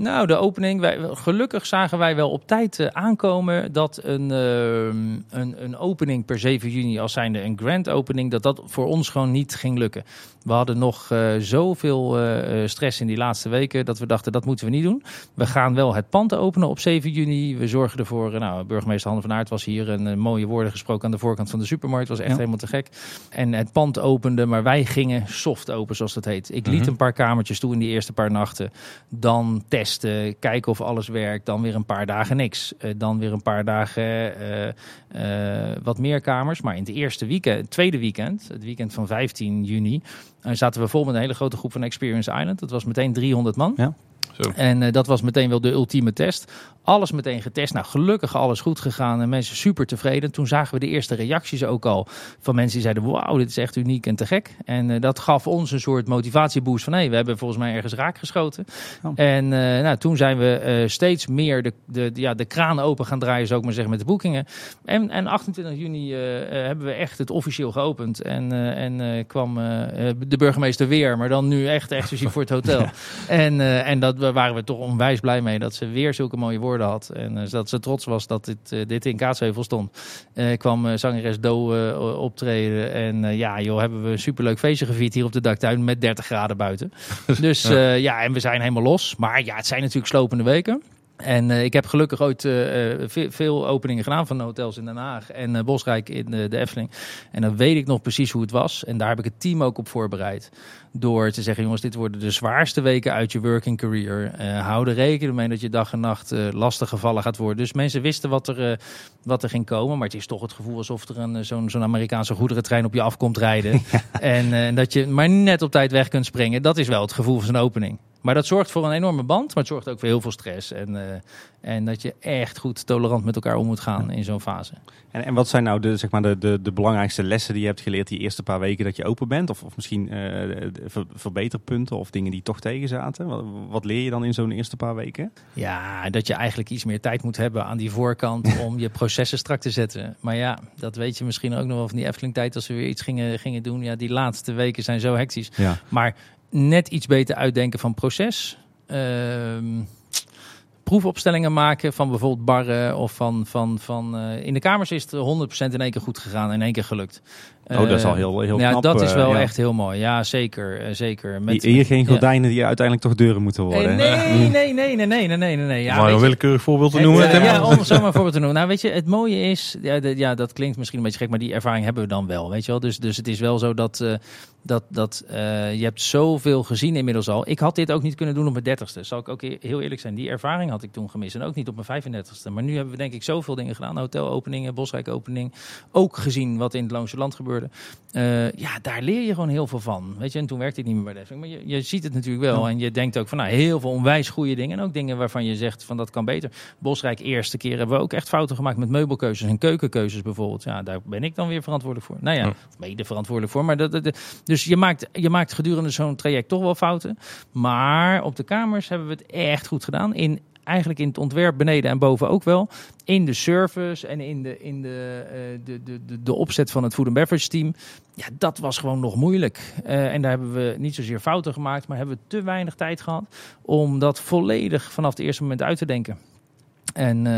Nou, de opening. Wij, gelukkig zagen wij wel op tijd eh, aankomen dat een, ehm, een, een opening per 7 juni als zijnde een grand opening, dat dat voor ons gewoon niet ging lukken. We hadden nog eh, zoveel eh, stress in die laatste weken dat we dachten dat moeten we niet doen. We gaan wel het pand openen op 7 juni. We zorgen ervoor, nou, burgemeester Hanne van Aert was hier en eh, mooie woorden gesproken aan de voorkant van de supermarkt. was echt Ja. helemaal te gek. En het pand opende, maar wij gingen soft open zoals dat heet. Ik liet Mhm. een paar kamertjes toe in die eerste paar nachten. Dan testen, kijken of alles werkt. Dan weer een paar dagen niks. Eh, dan weer een paar dagen eh, eh, wat meer kamers. Maar in het eerste weekend, het tweede weekend, het weekend van 15 juni, eh, zaten we vol met een hele grote groep van Experience Island. Dat was meteen 300 man. Ja. Zo. En eh, dat was meteen wel de ultieme test. Alles meteen getest. Nou, gelukkig alles goed gegaan en mensen super tevreden. Toen zagen we de eerste reacties ook al van mensen die zeiden: Wauw, dit is echt uniek en te gek. En eh, dat gaf ons een soort motivatieboost van: hé, hey, we hebben volgens mij ergens raak geschoten. Oh. En eh, nou, toen zijn we steeds meer de, de, ja, de kraan open gaan draaien, zou ik maar zeggen, met de boekingen. En, en 28 juni hebben we echt het officieel geopend. En, en kwam de burgemeester weer, maar dan nu echt exclusief voor het hotel. En, en dat, dat waren we toch onwijs blij mee dat ze weer zulke mooie woorden had. En dat ze trots was dat dit, dit in Kaatsheuvel stond. kwam zangeres Do optreden. En ja, joh, hebben we een superleuk feestje gevierd hier op de daktuin met 30 graden buiten. dus ja. ja, en we zijn helemaal los. Maar ja, het zijn natuurlijk slopende weken. En uh, ik heb gelukkig ooit uh, veel openingen gedaan van hotels in Den Haag en uh, Bosrijk in de Efteling. En dan weet ik nog precies hoe het was. En daar heb ik het team ook op voorbereid. Door te zeggen, jongens, dit worden de zwaarste weken uit je working career. hou er rekening mee dat je dag en nacht lastig gevallen gaat worden. Dus mensen wisten wat er, wat er ging komen. Maar het is toch het gevoel alsof er een, zo'n, zo'n Amerikaanse goederentrein op je afkomt rijden. En dat je maar net op tijd weg kunt springen. Dat is wel het gevoel van zo'n opening. Maar dat zorgt voor een enorme band, maar het zorgt ook voor heel veel stress. En, uh, en dat je echt goed tolerant met elkaar om moet gaan in zo'n fase. En, en wat zijn nou de, zeg maar de, de, de belangrijkste lessen die je hebt geleerd die eerste paar weken dat je open bent? Of, of misschien uh, verbeterpunten of dingen die toch tegen zaten? Wat, wat leer je dan in zo'n eerste paar weken? Ja, dat je eigenlijk iets meer tijd moet hebben aan die voorkant om je processen strak te zetten. Maar ja, dat weet je misschien ook nog wel van die Efteling tijd als we weer iets gingen, gingen doen. Ja, die laatste weken zijn zo hectisch. Ja. Maar net iets beter uitdenken van proces. Ehm, proefopstellingen maken van bijvoorbeeld barren of van, van, van uh, in de kamers is het 100% in één keer goed gegaan, in één keer gelukt. Oh, dat is al heel, heel ja, knap. dat is wel echt heel mooi. Ja, zeker. Uh, zeker. Met, hier geen gordijnen die uiteindelijk toch deuren moeten worden. Nee, nee, nee, nee, nee, nee, nee. Ja, maar een willekeurig voorbeeld te noemen. ja, ja, om zomaar voorbeeld te noemen. Nou, weet je, het mooie is, ja, de, ja, dat klinkt misschien een beetje gek, maar die ervaring hebben we dan wel, weet je wel. Dus, dus het is wel zo dat, uh, dat, dat uh, je hebt zoveel gezien inmiddels al. Ik had dit ook niet kunnen doen op mijn dertigste. Zal ik ook heel eerlijk zijn. Die ervaring had ik toen gemist. En ook niet op mijn 35ste. Maar nu hebben we denk ik zoveel dingen gedaan. Hotelopeningen, Bosrijk-opening. Ook gezien wat in het Loonse Land Uh, ja, daar leer je gewoon heel veel van. Weet je, en toen werkte ik niet meer bij. Maar je, je ziet het natuurlijk wel. En je denkt ook van nou, heel veel onwijs goede dingen. En ook dingen waarvan je zegt van dat kan beter. Bosrijk eerste keer hebben we ook echt fouten gemaakt met meubelkeuzes en keukenkeuzes bijvoorbeeld. Ja, daar ben ik dan weer verantwoordelijk voor. Nou ja, mede verantwoordelijk voor. Maar dat, dat, dus je maakt, je maakt gedurende zo'n traject toch wel fouten. Maar op de kamers hebben we het echt goed gedaan. In eigenlijk in het ontwerp beneden en boven ook wel. In de service en in de, in de, uh, de, de, de, de, opzet van het food and beverage team. Ja, dat was gewoon nog moeilijk. Uh, en daar hebben we niet zozeer fouten gemaakt, maar hebben we te weinig tijd gehad om dat volledig vanaf het eerste moment uit te denken. En uh,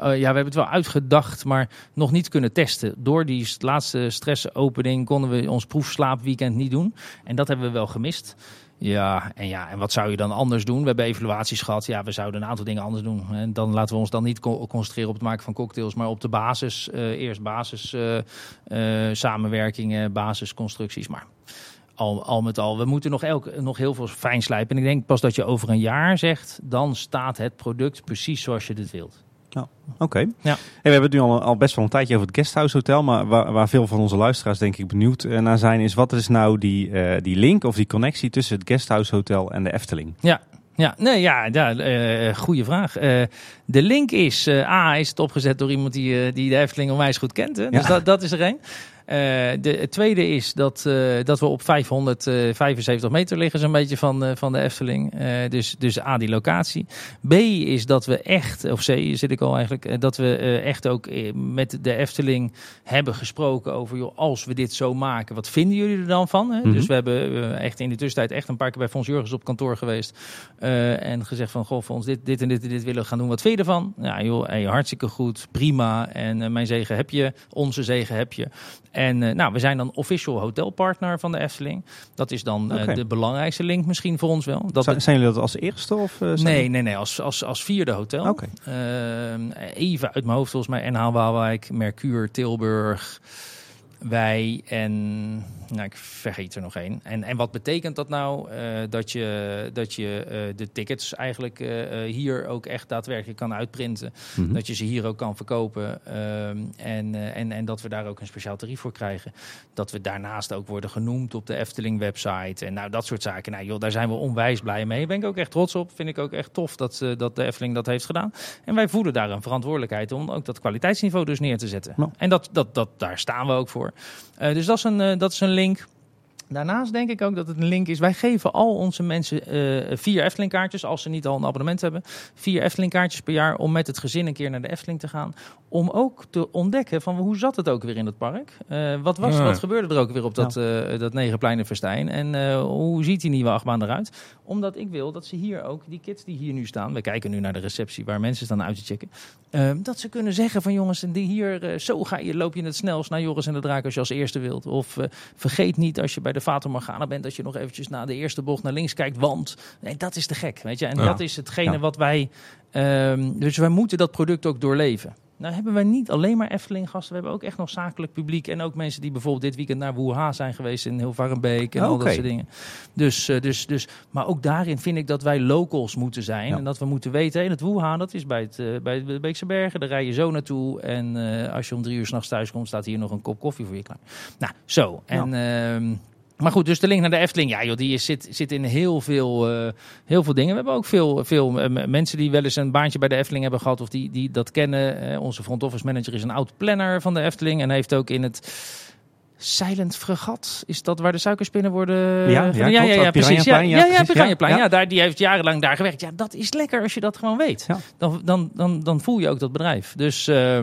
ja, we hebben het wel uitgedacht, maar nog niet kunnen testen. Door die laatste stressopening konden we ons proefslaapweekend niet doen. En dat hebben we wel gemist. Ja, en ja, en wat zou je dan anders doen? We hebben evaluaties gehad. Ja, we zouden een aantal dingen anders doen. En dan laten we ons dan niet concentreren op het maken van cocktails, maar op de basis. Uh, eerst basis uh, uh, samenwerkingen, basisconstructies. Maar al, al met al, we moeten nog, elk, nog heel veel fijn slijpen. En ik denk pas dat je over een jaar zegt, dan staat het product precies zoals je dit wilt. Ja, oké. Ja. we hebben het nu al, al best wel een tijdje over het Guesthouse Hotel. Maar waar, waar veel van onze luisteraars denk ik benieuwd uh, naar zijn... is wat is nou die, uh, die link of die connectie tussen het Guesthouse Hotel en de Efteling? Ja, ja, nee, ja, ja uh, goede vraag. Uh, de link is, uh, A, is het opgezet door iemand die, die de Efteling onwijs goed kent. Hè? Dus dat, dat is er één. Uh, de, het tweede is dat, uh, dat we op 575 meter liggen, zo'n beetje van, uh, van de Efteling. dus, dus A, die locatie. B is dat we echt, of C zit ik al eigenlijk, dat we echt ook met de Efteling hebben gesproken over, joh, als we dit zo maken, wat vinden jullie er dan van? Hè? Mm -hmm. Dus we hebben echt in de tussentijd echt een paar keer bij Fons Jurgens op kantoor geweest. en gezegd van, goh, Fons, dit, dit en dit en dit willen we gaan doen. Wat vind je ervan? Ja, joh, hey, hartstikke goed, prima. En mijn zegen heb je, onze zegen heb je. En uh, nou, we zijn dan official hotelpartner van de Efteling. Dat is dan uh, okay. de belangrijkste link misschien voor ons wel. Dat zijn, zijn jullie dat als eerste? Of, uh, nee, nee, nee, als, als, als vierde hotel. Okay. even uit mijn hoofd volgens mij NH Waalwijk, Mercure, Tilburg wij en nou, ik vergeet er nog één. En, en wat betekent dat nou? Uh, dat je, dat je uh, de tickets eigenlijk uh, hier ook echt daadwerkelijk kan uitprinten. Mm -hmm. Dat je ze hier ook kan verkopen. en, en, en dat we daar ook een speciaal tarief voor krijgen. Dat we daarnaast ook worden genoemd op de Efteling website. En nou, dat soort zaken. Nou joh, daar zijn we onwijs blij mee. Daar ben ik ook echt trots op. Vind ik ook echt tof dat, dat de Efteling dat heeft gedaan. En wij voelen daar een verantwoordelijkheid om ook dat kwaliteitsniveau dus neer te zetten. Nou. En dat, dat, dat, daar staan we ook voor. Uh, dus dat is een, uh, dat is een link. Daarnaast denk ik ook dat het een link is. Wij geven al onze mensen uh, vier Efteling kaartjes, als ze niet al een abonnement hebben. Vier Efteling kaartjes per jaar om met het gezin een keer naar de Efteling te gaan. Om ook te ontdekken van hoe zat het ook weer in het park? Uh, wat, was, wat gebeurde er ook weer op dat, ja. dat Negenpleinenfestijn? En hoe ziet die nieuwe achtbaan eruit? Omdat ik wil dat ze hier ook, die kids die hier nu staan. We kijken nu naar de receptie waar mensen staan uit te checken. dat ze kunnen zeggen van jongens, die hier, zo ga je, loop je het snelst naar Joris en de Draak als je als eerste wilt. Of vergeet niet als je bij de Fata Morgana bent, dat je nog eventjes na de eerste bocht naar links kijkt, want nee, dat is te gek, weet je. En dat is hetgene wat wij, um, dus wij moeten dat product ook doorleven. Nou hebben wij niet alleen maar Efteling gasten, we hebben ook echt nog zakelijk publiek en ook mensen die bijvoorbeeld dit weekend naar Wuha zijn geweest in Hilvarenbeek en al dat soort dingen. Dus, uh, dus, dus, maar ook daarin vind ik dat wij locals moeten zijn ja. en dat we moeten weten, in het Wuha, dat is bij, het, uh, bij de Beekse Bergen, daar rij je zo naartoe en uh, als je om drie uur s'nachts thuis komt, staat hier nog een kop koffie voor je klaar. Nou, zo. En ja. Maar goed, dus de link naar de Efteling, ja joh, die is, zit, zit in heel veel, uh, heel veel dingen. We hebben ook veel, veel uh, mensen die wel eens een baantje bij de Efteling hebben gehad of die, die dat kennen. Uh, onze front office manager is een oud planner van de Efteling en heeft ook in het Silent Fregat. Is dat waar de suikerspinnen worden... Ja, ja, ja, ja, ja precies. Ja, ja, ja, Piranhaplein. Ja, daar, die heeft jarenlang daar gewerkt. Ja, dat is lekker als je dat gewoon weet. Dan, dan, dan, dan voel je ook dat bedrijf. Dus uh,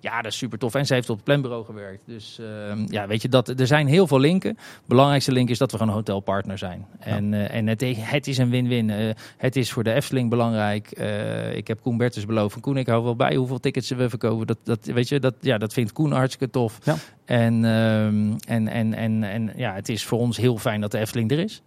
ja, dat is super tof. En ze heeft op het planbureau gewerkt. Dus uh, ja, weet je, dat, er zijn heel veel linken. Belangrijkste link is dat we gewoon hotelpartner zijn. En, uh, en het, het is een win-win. het is voor de Efteling belangrijk. ik heb Koen Bertens beloofd. Koen, ik hou wel bij hoeveel tickets we verkopen. Dat, dat, weet je, dat, ja, dat vindt Koen hartstikke tof. En, um, en, en, en, en ja, het is voor ons heel fijn dat de Efteling er is.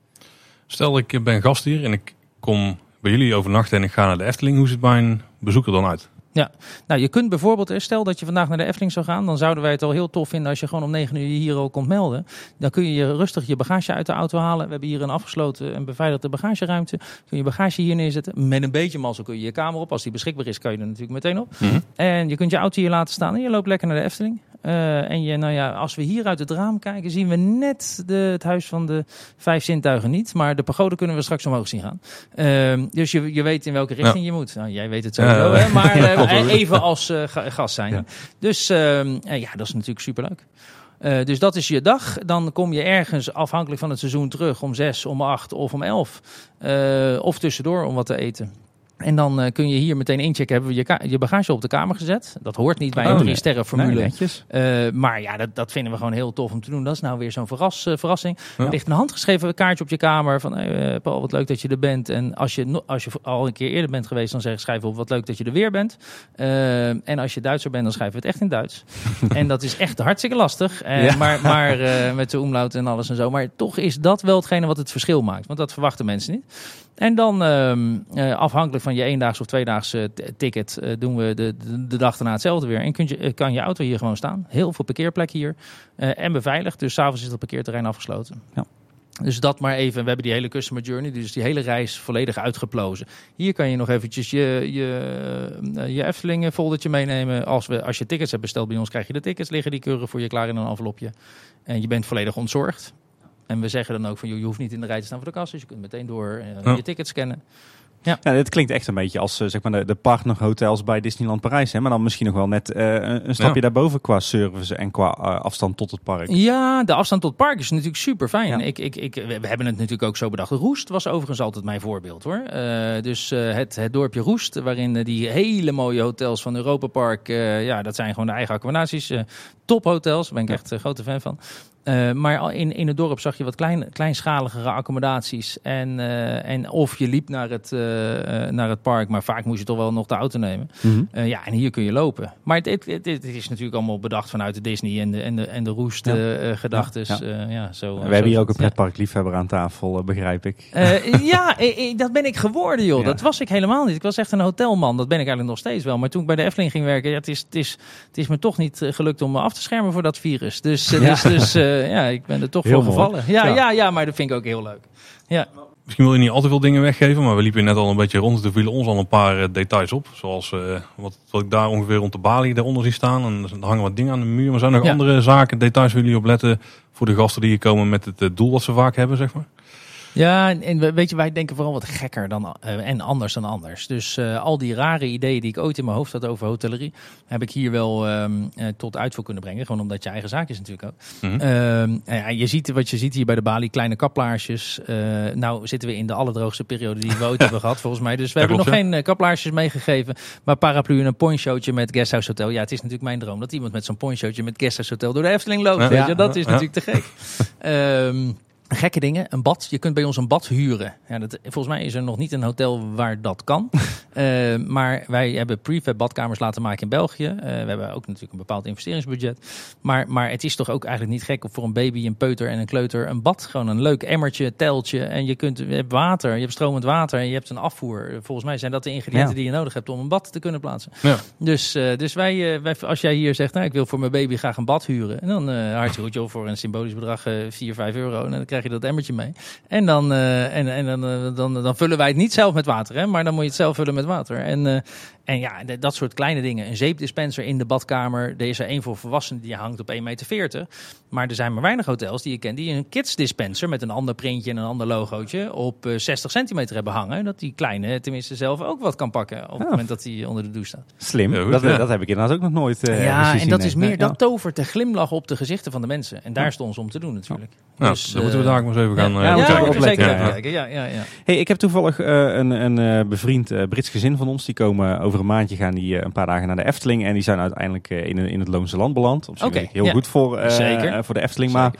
Stel, ik ben gast hier en ik kom bij jullie overnachten en ik ga naar de Efteling. Hoe ziet mijn bezoek er dan uit? Ja, nou je kunt bijvoorbeeld, stel dat je vandaag naar de Efteling zou gaan, dan zouden wij het al heel tof vinden als je gewoon om 9 uur hier al komt melden. Dan kun je rustig je bagage uit de auto halen. We hebben hier een afgesloten en beveiligde bagageruimte. Kun je je bagage hier neerzetten. Met een beetje mazzel kun je je kamer op. Als die beschikbaar is, kan je er natuurlijk meteen op. Mm -hmm. En je kunt je auto hier laten staan en je loopt lekker naar de Efteling. Uh, en je, nou ja, als we hier uit het raam kijken, zien we net de, het huis van de vijf zintuigen niet. Maar de pagode kunnen we straks omhoog zien gaan. Uh, dus je, je weet in welke richting ja. je moet. Nou, jij weet het sowieso, hè? maar uh, even als gast zijn. Ja. Dus ehm, ja, dat is natuurlijk superleuk. Uh, dus dat is je dag. Dan kom je ergens afhankelijk van het seizoen terug om zes, om acht of om elf. Uh, of tussendoor om wat te eten. En dan uh, kun je hier meteen inchecken. Hebben we je, je bagage op de kamer gezet. Dat hoort niet bij een oh, drie sterren formule. Nee, uh, maar ja, dat, dat vinden we gewoon heel tof om te doen. Dat is nou weer zo'n verras, uh, verrassing. Ja. Er ligt een handgeschreven kaartje op je kamer. Van hey, Paul, wat leuk dat je er bent. En als je, als je al een keer eerder bent geweest, dan zeg, schrijf op wat leuk dat je er weer bent. en als je Duitser bent, dan schrijven we het echt in Duits. en dat is echt hartstikke lastig. Ja. Maar, maar met de omlaut en alles en zo. Maar toch is dat wel hetgene wat het verschil maakt. Want dat verwachten mensen niet. En dan uh, afhankelijk van je eendaags of tweedaagse ticket uh, doen we de, de, de, dag daarna hetzelfde weer. En kun je, kan je auto hier gewoon staan. Heel veel parkeerplekken hier. Uh, en beveiligd. Dus s'avonds is het parkeerterrein afgesloten. Ja. Dus dat maar even. We hebben die hele customer journey, dus die hele reis volledig uitgeplozen. Hier kan je nog eventjes je, je, je Efteling foldertje meenemen. Als, we, als je tickets hebt besteld bij ons, krijg je de tickets. Liggen die keuren voor je klaar in een envelopje. En je bent volledig ontzorgd. En we zeggen dan ook van, je hoeft niet in de rij te staan voor de kassa. Dus je kunt meteen door uh, ja. je ticket scannen. Ja. ja, dit klinkt echt een beetje als uh, zeg maar de, de partnerhotels bij Disneyland Parijs. Hè? Maar dan misschien nog wel net uh, een stapje ja. daarboven qua service en qua uh, afstand tot het park. Ja, de afstand tot het park is natuurlijk super fijn. Ja. Ik, ik, ik, we hebben het natuurlijk ook zo bedacht. Roest was overigens altijd mijn voorbeeld hoor. dus het, het dorpje Roest, waarin die hele mooie hotels van Europa Park, ja, dat zijn gewoon de eigen accommodaties. tophotels, daar ben ik echt een grote fan van. Uh, maar in, in het dorp zag je wat klein, kleinschaligere accommodaties. En, uh, en of je liep naar het, uh, naar het park, maar vaak moest je toch wel nog de auto nemen. Mm -hmm. ja, en hier kun je lopen. Maar het, het, het, het, is natuurlijk allemaal bedacht vanuit de Disney en de, en de, en de roest ja. gedachtes. Ja, zo, We zo hebben hier ook een pretparkliefhebber aan tafel, begrijp ik. ja, dat ben ik geworden joh. Dat was ik helemaal niet. Ik was echt een hotelman. Dat ben ik eigenlijk nog steeds wel. Maar toen ik bij de Efteling ging werken, ja, het, is, het, is, het is me toch niet gelukt om me af te schermen voor dat virus. Dus, dus, dus uh, ja, ik ben er toch heel voor gevallen. Ja, ja, ja, ja, maar dat vind ik ook heel leuk. Ja. Misschien wil je niet al te veel dingen weggeven, maar we liepen net al een beetje rond. Er vielen ons al een paar uh, details op. Zoals uh, wat, wat ik daar ongeveer rond de balie daaronder zie staan. En er hangen wat dingen aan de muur. Maar zijn er nog ja. andere zaken, details waar jullie op letten voor de gasten die hier komen met het uh, doel wat ze vaak hebben, zeg maar? Ja, en weet je, wij denken vooral wat gekker dan, uh, en anders dan anders. Dus uh, al die rare ideeën die ik ooit in mijn hoofd had over hotellerie, heb ik hier wel um, uh, tot uitvoer kunnen brengen. Gewoon omdat je eigen zaak is natuurlijk ook. Mm -hmm. ja, je ziet wat je ziet hier bij de balie, kleine kaplaarsjes. nou zitten we in de allerdroogste periode die we ooit hebben gehad, volgens mij. Dus we hebben nog geen kaplaarsjes meegegeven, maar paraplu en een ponchootje met Guesthouse Hotel. Ja, het is natuurlijk mijn droom dat iemand met zo'n ponchootje met Guesthouse Hotel door de Efteling loopt. Ja, weet je? Dat is natuurlijk te gek. um, gekke dingen. Een bad. Je kunt bij ons een bad huren. Ja, dat, volgens mij is er nog niet een hotel waar dat kan. uh, maar wij hebben prefab badkamers laten maken in België. Uh, we hebben ook natuurlijk een bepaald investeringsbudget. Maar, maar het is toch ook eigenlijk niet gek voor een baby, een peuter en een kleuter een bad. Gewoon een leuk emmertje, teltje. En je, kunt, je hebt water, je hebt stromend water en je hebt een afvoer. Volgens mij zijn dat de ingrediënten ja. die je nodig hebt om een bad te kunnen plaatsen. Ja. Dus, uh, dus wij, wij, als jij hier zegt, nou, ik wil voor mijn baby graag een bad huren. En dan hartstikke goed, voor een symbolisch bedrag 4, 5 euro. En dan krijg je dat emmertje mee. En dan, uh, en, en dan, uh, dan, dan vullen wij het niet zelf met water, hè, maar dan moet je het zelf vullen met water. En, uh, en ja, dat soort kleine dingen. Een zeepdispenser in de badkamer. Er is er één voor volwassenen die hangt op 1,40 meter. Maar er zijn maar weinig hotels die je kent die een kids dispenser met een ander printje en een ander logootje op 60 centimeter hebben hangen. Dat die kleine tenminste zelf ook wat kan pakken op het moment dat hij onder de douche staat. Slim. Ja, dat, dat heb ik inderdaad ook nog nooit Ja, en dat is meer, dat tovert de glimlach op de gezichten van de mensen. En daar stond ze om te doen natuurlijk. Ja. Dus, dan moeten we daar maar eens even gaan ja, ja, kijken. Zeker ja. kijken. Ja, ja, ja. Hey, ik heb toevallig uh, een, een uh, bevriend uh, Brits gezin van ons. Die komen over een maandje gaan die een paar dagen naar de Efteling. En die zijn uiteindelijk in, in het Loonse Land beland. Op zich okay, heel goed voor, voor de Efteling. Maar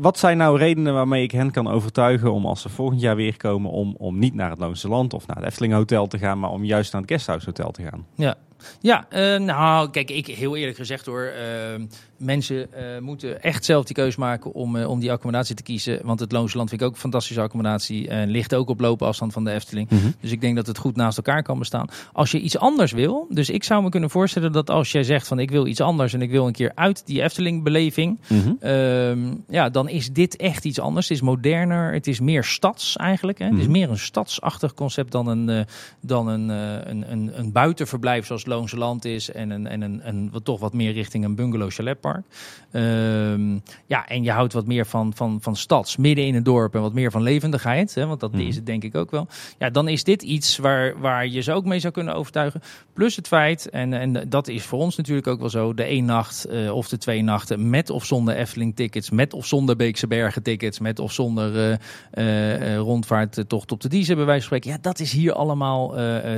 wat zijn nou redenen waarmee ik hen kan overtuigen om als ze volgend jaar weer komen... om, om niet naar het Loonse Land of naar het Efteling Hotel te gaan... maar om juist naar het Guesthouse Hotel te gaan? Ja, ja, uh, nou, kijk, ik heel eerlijk gezegd hoor. Uh, mensen uh, moeten echt zelf die keuze maken om, om die accommodatie te kiezen. Want het Loonse Land vind ik ook een fantastische accommodatie. En ligt ook op loopafstand van de Efteling. Mm -hmm. Dus ik denk dat het goed naast elkaar kan bestaan. Als je iets anders wil. Dus ik zou me kunnen voorstellen dat als jij zegt van ik wil iets anders. En ik wil een keer uit die Efteling beleving. Mm -hmm. ja, dan is dit echt iets anders. Het is moderner. Het is meer stads eigenlijk. Hè. Mm -hmm. Het is meer een stadsachtig concept dan een, dan een, een, een, een buitenverblijf zoals Loonse Land is en een, en een, een wat toch wat meer richting een bungalow chaletpark. Um, ja, en je houdt wat meer van, van, van stads, midden in het dorp en wat meer van levendigheid, hè, want dat mm. is het denk ik ook wel. Ja, dan is dit iets waar, waar je ze ook mee zou kunnen overtuigen. Plus het feit, en, en dat is voor ons natuurlijk ook wel zo, de één nacht uh, of de twee nachten met of zonder Efteling tickets, met of zonder Beekse Bergen tickets, met of zonder uh, uh, rondvaarttocht op de Diezen bij wijze van spreken. Ja, dat is hier allemaal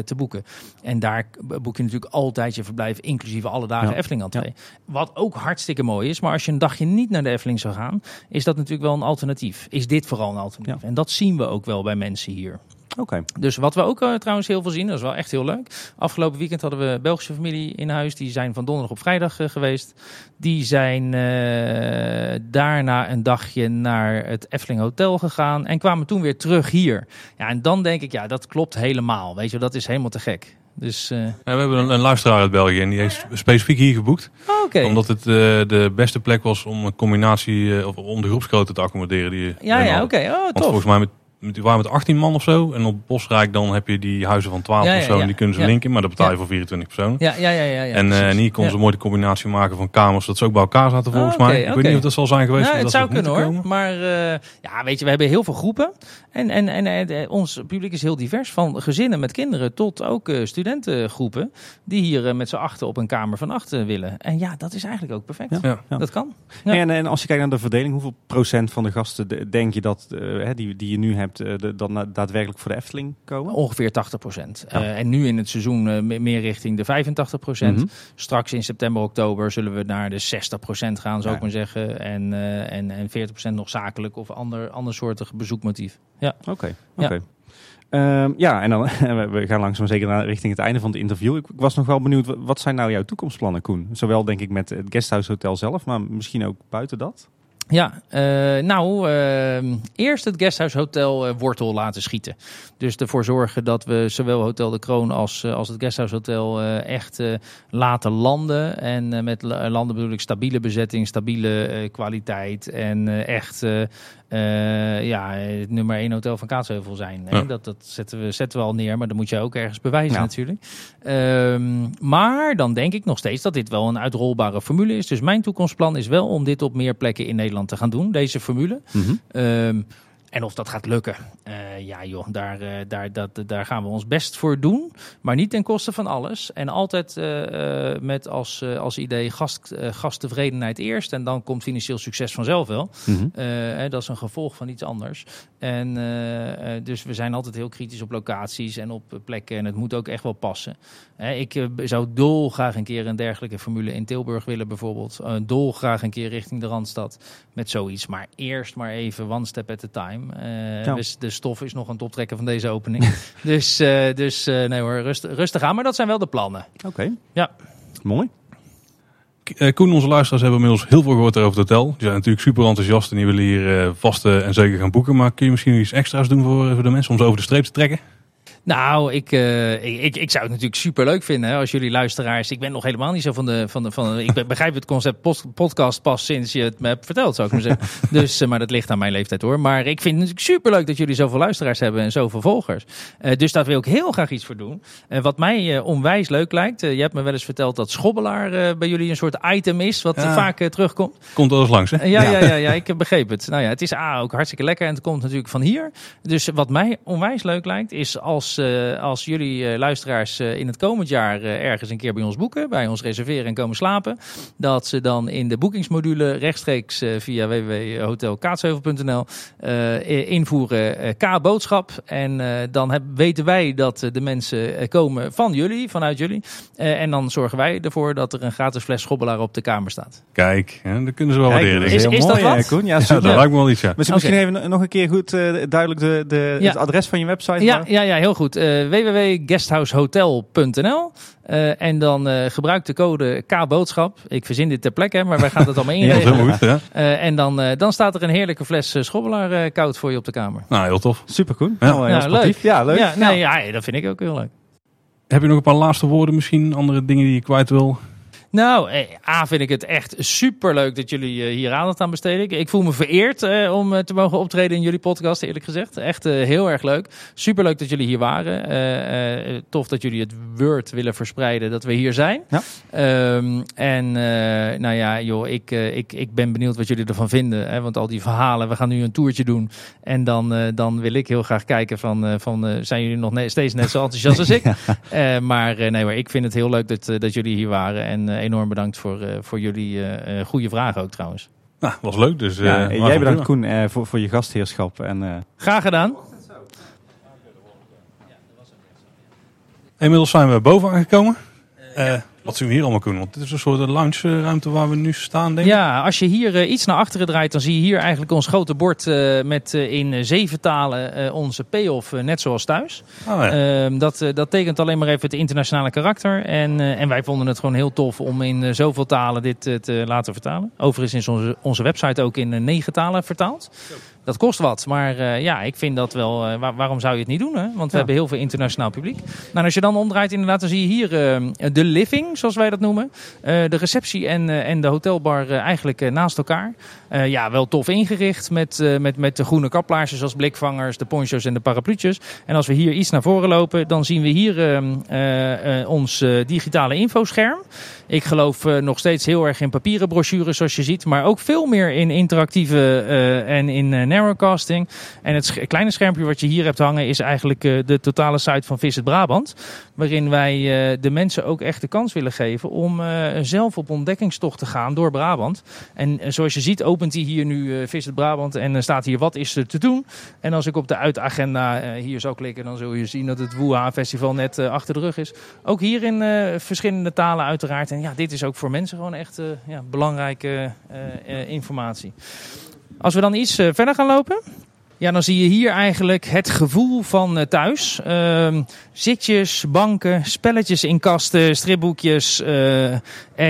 te boeken. En daar boek je natuurlijk altijd je verblijf, inclusief alle dagen ja. Efteling aan ja. Wat ook hartstikke mooi is. Maar als je een dagje niet naar de Efteling zou gaan, is dat natuurlijk wel een alternatief. Is dit vooral een alternatief? Ja. En dat zien we ook wel bij mensen hier. Oké. Okay. Dus wat we ook uh, trouwens heel veel zien, dat is wel echt heel leuk. Afgelopen weekend hadden we Belgische familie in huis. Die zijn van donderdag op vrijdag uh, geweest. Die zijn uh, daarna een dagje naar het Efteling Hotel gegaan. En kwamen toen weer terug hier. Ja, en dan denk ik, ja, dat klopt helemaal. Weet je, dat is helemaal te gek. Dus, uh... ja, we hebben een, een, luisteraar uit België en die heeft specifiek hier geboekt. Oh, okay. Omdat het uh, de beste plek was om een combinatie, uh, of om de groepsgrootte te accommoderen. Die, ja, ja, oké. Okay. Oh, tof. volgens mij met die waren met 18 man of zo. En op Bosrijk dan heb je die huizen van 12 ja, of zo. Ja, en die kunnen ze linken, maar dat betaal je voor 24 personen. Ja, ja, ja. ja, en uh, hier kon ze mooi de combinatie maken van kamers. Dat ze ook bij elkaar zaten volgens oh, okay, mij. Ik okay. weet niet of dat zal zijn geweest. Nou, het dat zou kunnen hoor. Komen. Maar uh, ja, weet je, we hebben heel veel groepen. En, en, en, en ons publiek is heel divers. Van gezinnen met kinderen tot ook uh, studentengroepen. Die hier met z'n achten op een kamer van acht willen. En ja, dat is eigenlijk ook perfect. Dat kan. En, en als je kijkt naar de verdeling. Hoeveel procent van de gasten denk je dat die, die je nu hebt de, dan daadwerkelijk voor de Efteling komen? Ongeveer 80 procent. Ja. Uh, en nu in het seizoen meer richting de 85 procent. Mm -hmm. Straks in september, oktober zullen we naar de 60 procent gaan, zou ja. ik maar zeggen. En, en, en 40 procent nog zakelijk of ander, ander soortig bezoekmotief. Ja. Oké, okay. oké. Okay. Ja. Um, ja, en dan we gaan langzaam zeker naar richting het einde van het interview. Ik, ik was nog wel benieuwd, wat zijn nou jouw toekomstplannen, Koen? Zowel denk ik met het Guesthouse Hotel zelf, maar misschien ook buiten dat? Ja, uh, nou, uh, eerst het Guesthouse Hotel uh, wortel laten schieten. Dus ervoor zorgen dat we zowel Hotel de Kroon als, als het Guesthouse Hotel echt laten landen. En met landen bedoel ik stabiele bezetting, stabiele kwaliteit en echt uh, ja, het nummer één hotel van Kaatsheuvel zijn. Ja. Dat, dat zetten, we, zetten we al neer, maar dat moet je ook ergens bewijzen ja. natuurlijk. Um, maar dan denk ik nog steeds dat dit wel een uitrolbare formule is. Dus mijn toekomstplan is wel om dit op meer plekken in Nederland te gaan doen, deze formule. Mm -hmm. um, En of dat gaat lukken, ja joh, daar, daar, dat, daar gaan we ons best voor doen. Maar niet ten koste van alles. En altijd met als, als idee gast, gasttevredenheid eerst. En dan komt financieel succes vanzelf wel. Mhm. dat is een gevolg van iets anders. En dus we zijn altijd heel kritisch op locaties en op plekken. En het moet ook echt wel passen. Ik zou dolgraag een keer een dergelijke formule in Tilburg willen bijvoorbeeld. Uh, dolgraag een keer richting de Randstad met zoiets. Maar eerst maar even one step at a time. Uh, dus de stof is nog een toptrekker van deze opening. dus uh, dus nee hoor, rustig, rustig aan. Maar dat zijn wel de plannen. Oké. Ja. Mooi. Koen, onze luisteraars hebben inmiddels heel veel gehoord over het hotel. Die zijn natuurlijk super enthousiast en die willen hier vast en zeker gaan boeken. Maar kun je misschien iets extra's doen voor, voor de mensen om ze over de streep te trekken? Nou, ik, uh, ik, ik zou het natuurlijk super leuk vinden als jullie luisteraars. Ik ben nog helemaal niet zo van de. Van de, van ik begrijp het concept podcast pas sinds je het me hebt verteld, zou ik maar zeggen. dus, uh, maar dat ligt aan mijn leeftijd hoor. Maar ik vind het natuurlijk super leuk dat jullie zoveel luisteraars hebben en zoveel volgers. Uh, dus daar wil ik heel graag iets voor doen. wat mij onwijs leuk lijkt. je hebt me wel eens verteld dat schobbelaar bij jullie een soort item is, wat vaak terugkomt. Komt eens langs, hè? ja, ja, ja, ja, ik begreep het. Nou ja, het is A, ook hartstikke lekker en het komt natuurlijk van hier. Dus wat mij onwijs leuk lijkt, is als eh, als jullie uh, luisteraars uh, in het komend jaar ergens een keer bij ons boeken, bij ons reserveren en komen slapen, dat ze dan in de boekingsmodule rechtstreeks via www.hotelkaatsheuvel.nl invoeren K-boodschap. En dan heb, weten wij dat de mensen komen van jullie, vanuit jullie. en dan zorgen wij ervoor dat er een gratis fles schobbelaar op de kamer staat. Kijk, hè, dat kunnen ze wel waarderen. Is, is, dat wat? Koen? Ja, ja, dat lijkt me wel iets, ja. Misschien even nog een keer goed duidelijk de, de, het adres van je website. Ja, ja, ja, heel goed. Uh, www.guesthousehotel.nl uh, en dan uh, gebruik de code K-boodschap. Ik verzin dit ter plekke, maar wij gaan het allemaal inregelen. ja, goed, ja. uh, en dan, dan staat er een heerlijke fles schobbelaar koud voor je op de kamer. Nou, heel tof. Super cool. Ja. Oh, ja, leuk. Ja, leuk. Ja, nee, ja, dat vind ik ook heel leuk. Heb je nog een paar laatste woorden misschien? Andere dingen die je kwijt wil? Nou, eh, A vind ik het echt super leuk dat jullie eh, hier aandacht aan besteden. Ik voel me vereerd eh, om te mogen optreden in jullie podcast, eerlijk gezegd. Echt heel erg leuk. Super leuk dat jullie hier waren. tof dat jullie het word willen verspreiden dat we hier zijn. Ja. Ehm, en nou ja, joh, ik, ik, ik ben benieuwd wat jullie ervan vinden. Hè, want al die verhalen, we gaan nu een toertje doen. En dan, dan wil ik heel graag kijken van, van zijn jullie nog steeds net zo enthousiast als ik? maar nee, maar ik vind het heel leuk dat, dat jullie hier waren. En enorm bedankt voor, uh, voor jullie uh, goede vragen ook trouwens. Nou, was leuk. Dus, ja, jij bedankt Koen voor, voor je gastheerschap. En, Graag gedaan. Inmiddels zijn we boven aangekomen. Wat zien we hier allemaal kunnen? Want dit is een soort lounge-ruimte waar we nu staan, denk ik. Ja, als je hier uh, iets naar achteren draait, dan zie je hier eigenlijk ons grote bord uh, met uh, in zeven talen onze payoff, net zoals thuis. Oh, ja. Ehm, dat, dat tekent alleen maar even het internationale karakter. En, en wij vonden het gewoon heel tof om in zoveel talen dit te laten vertalen. Overigens is onze, onze website ook in negen talen vertaald. Dat kost wat, maar uh, ja, ik vind dat wel. Uh, waar, waarom zou je het niet doen? Hè? Want we ja. hebben heel veel internationaal publiek. Nou, als je dan omdraait, inderdaad, dan zie je hier uh, de living, zoals wij dat noemen. de receptie en, en de hotelbar eigenlijk naast elkaar. ja, wel tof ingericht met, met, met de groene kaplaarsjes als blikvangers, de poncho's en de parapluutjes. En als we hier iets naar voren lopen, dan zien we hier ons digitale infoscherm. Ik geloof nog steeds heel erg in papieren brochures, zoals je ziet. Maar ook veel meer in interactieve en in narrowcasting. En het kleine schermpje wat je hier hebt hangen is eigenlijk uh, de totale site van Visit Brabant. Waarin wij uh, de mensen ook echt de kans willen geven om uh, zelf op ontdekkingstocht te gaan door Brabant. En zoals je ziet opent hij hier nu Visit Brabant en staat hier wat is er te doen. En als ik op de uitagenda hier zou klikken dan zul je zien dat het Woeha Festival net achter de rug is. Ook hier in verschillende talen uiteraard. En ja, dit is ook voor mensen gewoon echt ja, belangrijke informatie. Als we dan iets uh, verder gaan lopen. Ja, dan zie je hier eigenlijk het gevoel van uh, thuis. Uh, zitjes, banken, spelletjes in kasten, stripboekjes uh, en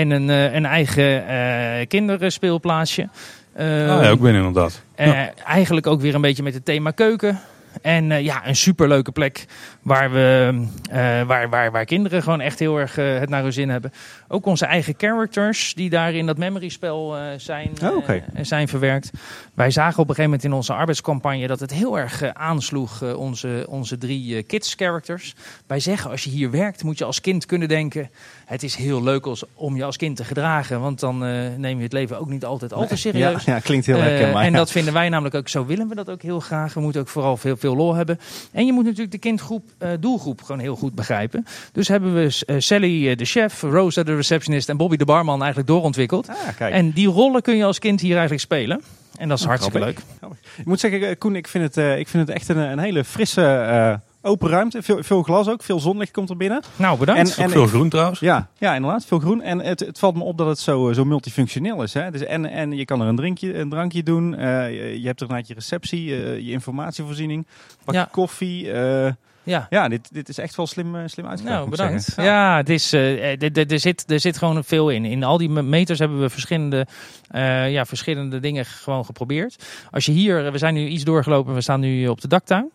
een, een eigen kinderspeelplaatsje. ah, ja, ook binnen inderdaad. Ja. Eigenlijk ook weer een beetje met het thema keuken. En uh, ja, een superleuke plek waar, we, uh, waar, waar, waar kinderen gewoon echt heel erg uh, het naar hun zin hebben. Ook onze eigen characters die daar in dat memory spel zijn, oh, okay. zijn verwerkt. Wij zagen op een gegeven moment in onze arbeidscampagne dat het heel erg aansloeg, onze, onze drie kids characters. Wij zeggen als je hier werkt moet je als kind kunnen denken het is heel leuk als, om je als kind te gedragen. Want dan neem je het leven ook niet altijd al te serieus. Ja, ja klinkt heel lekker. Uh, en dat vinden wij namelijk ook, zo willen we dat ook heel graag. We moeten ook vooral veel, veel lol hebben. En je moet natuurlijk de kindgroep, doelgroep gewoon heel goed begrijpen. Dus hebben we Sally de chef, Rosa de receptionist en Bobby de barman eigenlijk doorontwikkeld. Ah, en die rollen kun je als kind hier eigenlijk spelen. En dat is oh, hartstikke leuk. Ik moet zeggen, Koen, ik vind het, ik vind het echt een, een hele frisse Open ruimte, veel, veel glas ook, veel zonlicht komt er binnen. Nou, bedankt. En, en veel groen trouwens. Ja, ja, inderdaad, veel groen. En het, het valt me op dat het zo, zo multifunctioneel is. Hè? Dus en, en je kan er een, drinkje, een drankje doen. Uh, je, je, hebt er naar je receptie, uh, je informatievoorziening, pak ja. koffie. Uh, ja, ja dit, dit is echt wel slim, uh, slim uitgewerkt. Nou, bedankt. Ja, ja het is, uh, er, zit, er zit gewoon veel in. In al die meters hebben we verschillende, uh, ja, verschillende dingen gewoon geprobeerd. Als je hier, we zijn nu iets doorgelopen, we staan nu op de daktuin.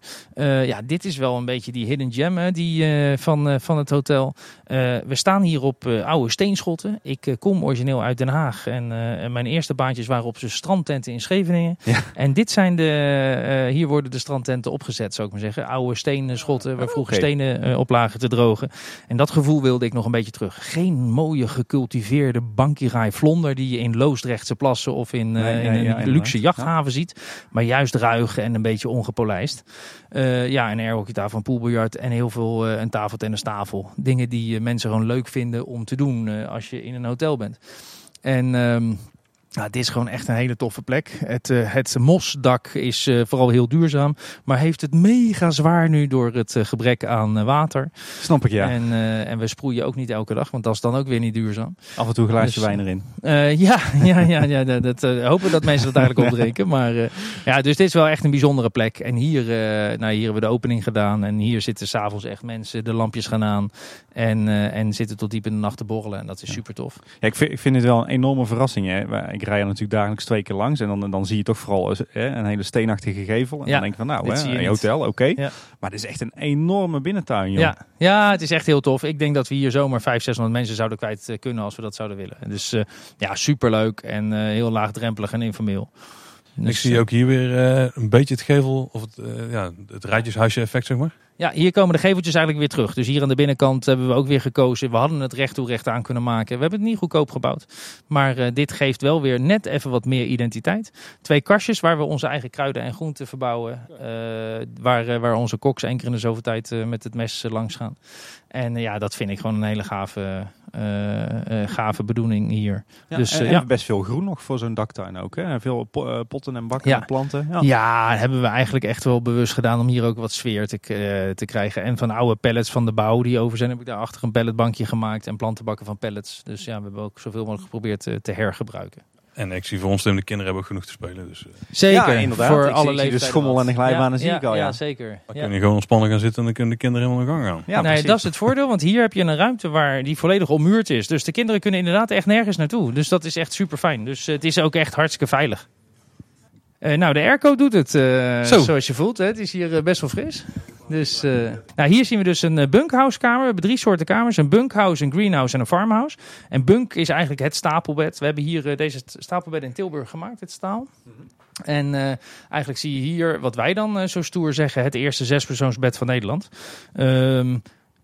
ja, dit is wel een beetje die hidden gem hè, die, van, van het hotel. we staan hier op oude steenschotten. Ik kom origineel uit Den Haag en, en mijn eerste baantjes waren op zijn strandtenten in Scheveningen. Ja. En dit zijn de, hier worden de strandtenten opgezet, zou ik maar zeggen. Oude stenen schotten waar vroeger stenen uh, op lagen te drogen. En dat gevoel wilde ik nog een beetje terug. Geen mooie gecultiveerde bankirai vlonder die je in Loosdrechtse plassen of in, uh, in een luxe jachthaven ziet. Maar juist ruig en een beetje ongepolijst. Ja, en een tafel, een poolbiljart en heel veel een tafeltennistafel. Dingen die mensen gewoon leuk vinden om te doen als je in een hotel bent. En... Um, nou, dit is gewoon echt een hele toffe plek. Het, uh, het mosdak is uh, vooral heel duurzaam, maar heeft het mega zwaar nu door het uh, gebrek aan water. Snap ik, ja. En, en we sproeien ook niet elke dag, want dat is dan ook weer niet duurzaam. Af en toe een glaasje dus, wijn erin. ja, ja, ja, ja, dat, hopen dat mensen dat eigenlijk opdrinken. Maar ja, dus dit is wel echt een bijzondere plek. En hier, nou, hier hebben we de opening gedaan en hier zitten s'avonds echt mensen, de lampjes gaan aan en, en zitten tot diep in de nacht te borrelen. En dat is super tof. Ja, ik vind, ik vind het wel een enorme verrassing. Hè. Ik rij er natuurlijk dagelijks twee keer langs. En dan, dan zie je toch vooral hè, een hele steenachtige gevel. En dan denk je van nou, hè, een hotel, oké. Maar het is echt een enorme binnentuin, joh. Ja. ja, het is echt heel tof. Ik denk dat we hier zomaar 500, 600 mensen zouden kwijt eh, kunnen als we dat zouden willen. Dus uh, ja, superleuk en uh, heel laagdrempelig en informeel. Dus, ik zie ook hier weer een beetje het gevel, of het, ja, het rijtjeshuisje effect, zeg maar. Ja, hier komen de geveltjes eigenlijk weer terug. Dus hier aan de binnenkant hebben we ook weer gekozen. We hadden het recht toe recht aan kunnen maken. We hebben het niet goedkoop gebouwd. Maar uh, dit geeft wel weer net even wat meer identiteit. Twee kastjes waar we onze eigen kruiden en groenten verbouwen. Uh, waar, uh, waar onze koks één keer in de zoveel tijd met het mes langs gaan. En ja, dat vind ik gewoon een hele gave, gave bedoeling hier. Ja, dus, en, ja. best veel groen nog voor zo'n daktuin ook. Hè? Veel potten en bakken ja. en planten. Ja. ja, hebben we eigenlijk echt wel bewust gedaan om hier ook wat sfeer te eh, te krijgen. En van oude pallets van de bouw die over zijn, heb ik daar achter een palletbankje gemaakt en plantenbakken van pallets. Dus ja, we hebben ook zoveel mogelijk geprobeerd te, te hergebruiken. En ik zie voor ons de kinderen hebben ook genoeg te spelen. Dus, uh. Zeker, ja, inderdaad. Voor ik alle zie, de schommel en de glijbanen zie ik al. Ja, ja zeker. Dan kun je gewoon ontspannen gaan zitten en dan kunnen de kinderen helemaal in gang gaan. Ja, nee, dat is het voordeel, want hier heb je een ruimte waar die volledig ommuurd is. Dus de kinderen kunnen inderdaad echt nergens naartoe. Dus dat is echt super fijn. Dus het is ook echt hartstikke veilig. Uh, nou, de airco doet het uh, zoals je voelt. Hè. Het is hier uh, best wel fris. Dus, nou, hier zien we dus een bunkhouse kamer. We hebben drie soorten kamers. Een bunkhouse, een greenhouse en een farmhouse. En bunk is eigenlijk het stapelbed. We hebben hier deze stapelbed in Tilburg gemaakt, het staal. Mm -hmm. En eigenlijk zie je hier, wat wij dan zo stoer zeggen, het eerste zespersoonsbed van Nederland. Um,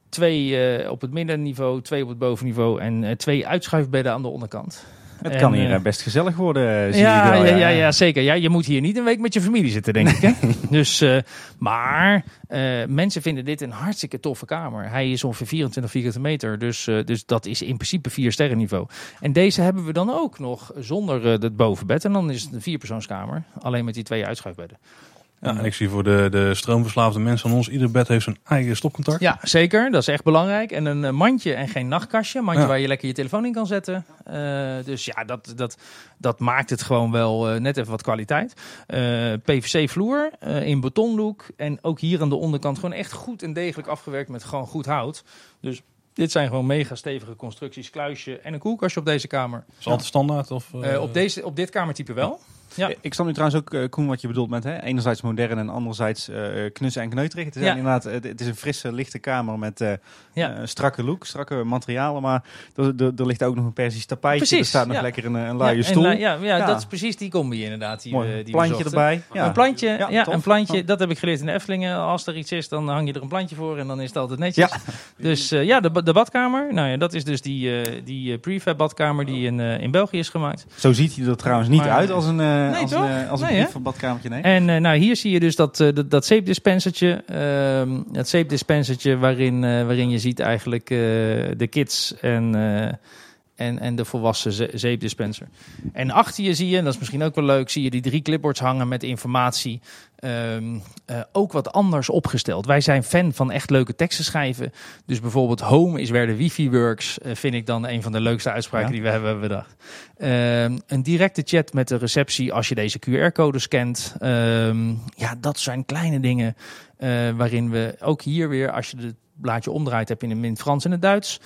twee op het middenniveau, twee op het bovenniveau en twee uitschuifbedden aan de onderkant. Het kan hier eh, eh, best gezellig worden, zie ja, ja, ja, ja, zeker. Ja, je moet hier niet een week met je familie zitten, denk ik. Hè? dus, uh, maar uh, mensen vinden dit een hartstikke toffe kamer. Hij is ongeveer 24 vierkante meter, dus, dus dat is in principe vier sterren niveau. En deze hebben we dan ook nog zonder het bovenbed. En dan is het een vierpersoonskamer, alleen met die twee uitschuifbedden. Ja, en ik zie voor de, de stroomverslaafde mensen van ons, ieder bed heeft zijn eigen stopcontact. Ja, zeker. Dat is echt belangrijk. En een eh, mandje en geen nachtkastje. Een mandje waar je lekker je telefoon in kan zetten. Uh, dus ja, dat, dat, dat maakt het gewoon wel uh, net even wat kwaliteit. Uh, PVC vloer in betonlook. En ook hier aan de onderkant gewoon echt goed en degelijk afgewerkt met gewoon goed hout. Dus dit zijn gewoon mega stevige constructies, kluisje en een koelkastje op deze kamer. Is altijd standaard? Of, op, deze, op dit kamertype wel. Ja. Ik snap nu trouwens ook, uh, Koen, wat je bedoelt met hè, enerzijds modern en anderzijds uh, knus en kneuterig. Het is inderdaad, het is een frisse, lichte kamer met ja. strakke look, strakke materialen, maar er, er, er, ligt ook nog een Persisch tapijtje. Er staat nog lekker een, een laaie stoel. ja, ja, dat is precies die combi inderdaad. Die, Mooi. die plantje erbij. Een plantje, ja, een plantje, dat heb ik geleerd in de. Als er iets is, dan hang je er een plantje voor en dan is het altijd netjes. Dus ja, de, de badkamer, nou ja, dat is dus die, die prefab badkamer die in, in België is gemaakt. Zo ziet hij er trouwens niet uit als een, uh, als, een, als een van badkamertje. Nee. En uh, nou, hier zie je dus dat, uh, dat, dat zeepdispensertje. Uh, dat zeepdispensertje waarin, waarin je ziet eigenlijk de kids en en, en de volwassen zeepdispenser. En achter je zie je, en dat is misschien ook wel leuk, zie je die drie clipboards hangen met informatie. Um, uh, ook wat anders opgesteld. Wij zijn fan van echt leuke teksten schrijven. Dus bijvoorbeeld home is where the wifi works. Uh, vind ik dan een van de leukste uitspraken die we hebben bedacht. Um, een directe chat met de receptie als je deze QR-code scant. Um, ja, dat zijn kleine dingen uh, waarin we ook hier weer, als je de blaadje omdraait, heb je in het Frans en het Duits.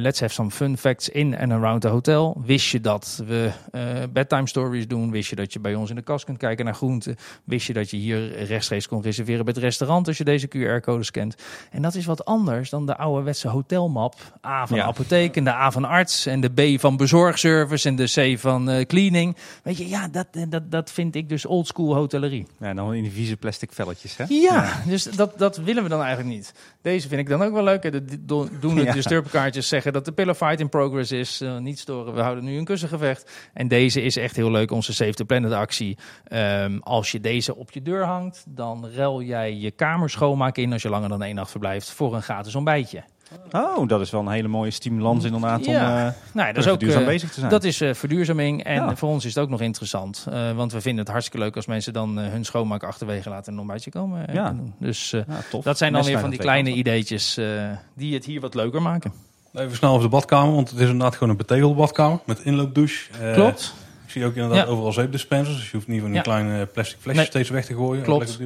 Let's have some fun facts in and around the hotel. Wist je dat we uh, bedtime stories doen? Wist je dat je bij ons in de kast kunt kijken naar groenten? Wist je dat je hier rechtstreeks kon reserveren bij het restaurant als je deze QR-code scant? En dat is wat anders dan de ouderwetse hotelmap. A van apotheek en de A van arts en de B van bezorgservice en de C van uh, cleaning. Weet je, ja, dat, dat, dat vind ik dus oldschool hotellerie. Ja, dan in die vieze plastic velletjes, hè? Ja, ja, dus dat, dat willen we dan eigenlijk niet. Deze vind ik dan ook wel leuk. De doen het disturpkaartjes zeggen dat de pillow fight in progress is. Uh, niet storen, we houden nu een kussengevecht. En deze is echt heel leuk, onze Save the Planet actie. Um, als je deze op je deur hangt, dan rel jij je kamer schoonmaken in als je langer dan één nacht verblijft voor een gratis ontbijtje. Oh, dat is wel een hele mooie stimulans inderdaad ja. om uh, nou, dat is ook, uh, bezig te zijn. Dat is uh, verduurzaming en voor ons is het ook nog interessant. want we vinden het hartstikke leuk als mensen dan hun schoonmaak achterwege laten en een ontbijtje komen. Ja. Dus dat zijn dan weer van die kleine ideetjes die het hier wat leuker maken. Even snel over de badkamer, want het is inderdaad gewoon een betegelde badkamer met inloopdouche. Klopt. Ik zie ook inderdaad overal zeepdispensers, dus je hoeft niet van die kleine plastic flesjes steeds weg te gooien. Klopt.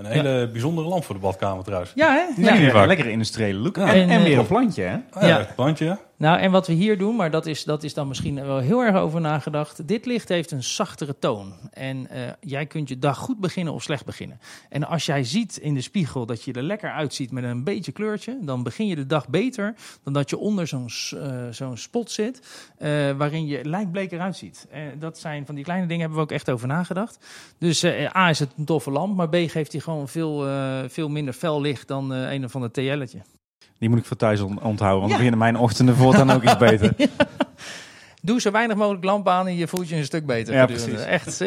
Een hele bijzondere lamp voor de badkamer trouwens. Ja, hè? Ja, ja. lekkere industriële look. En, en, weer een plantje, hè? Ja, een plantje, nou, en wat we hier doen, maar dat is, dat is dan misschien wel heel erg over nagedacht. Dit licht heeft een zachtere toon. En uh, jij kunt je dag goed beginnen of slecht beginnen. En als jij ziet in de spiegel dat je er lekker uitziet met een beetje kleurtje, dan begin je de dag beter dan dat je onder zo'n uh, zo'n spot zit uh, waarin je lijkbleek eruit ziet. dat zijn van die kleine dingen hebben we ook echt over nagedacht. Dus A is het een toffe lamp, maar B geeft hij gewoon veel, veel minder fel licht dan een of ander TL'tje. Die moet ik voor thuis onthouden, want dan beginnen mijn ochtenden voortaan ook iets beter. Doe zo weinig mogelijk lamp aan en je voelt je een stuk beter. Ja, precies. Echt.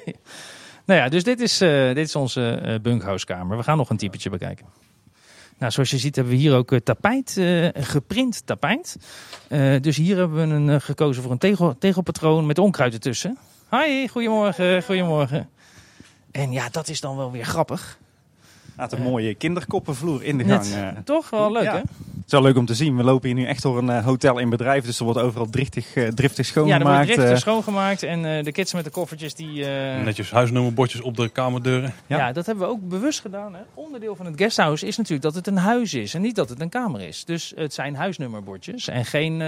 nou ja, dus dit is, uh, dit is onze uh, bunkhouskamer. We gaan nog een typetje bekijken. Nou, zoals je ziet hebben we hier ook uh, tapijt, geprint tapijt. dus hier hebben we een, gekozen voor een tegel, tegelpatroon met onkruid ertussen. Hoi, goedemorgen, goedemorgen. En ja, dat is dan wel weer grappig. Laat een mooie kinderkoppenvloer in de gang. Uh, toch wel leuk, hè? Het is wel leuk om te zien. We lopen hier nu echt door een uh, hotel in bedrijf. Dus er wordt overal driftig, uh, driftig schoongemaakt. Ja, er wordt driftig schoongemaakt. En de kids met de koffertjes die... Netjes huisnummerbordjes op de kamerdeuren. Ja. ja. dat hebben we ook bewust gedaan. Hè. Onderdeel van het guesthouse is natuurlijk dat het een huis is. En niet dat het een kamer is. Dus het zijn huisnummerbordjes en geen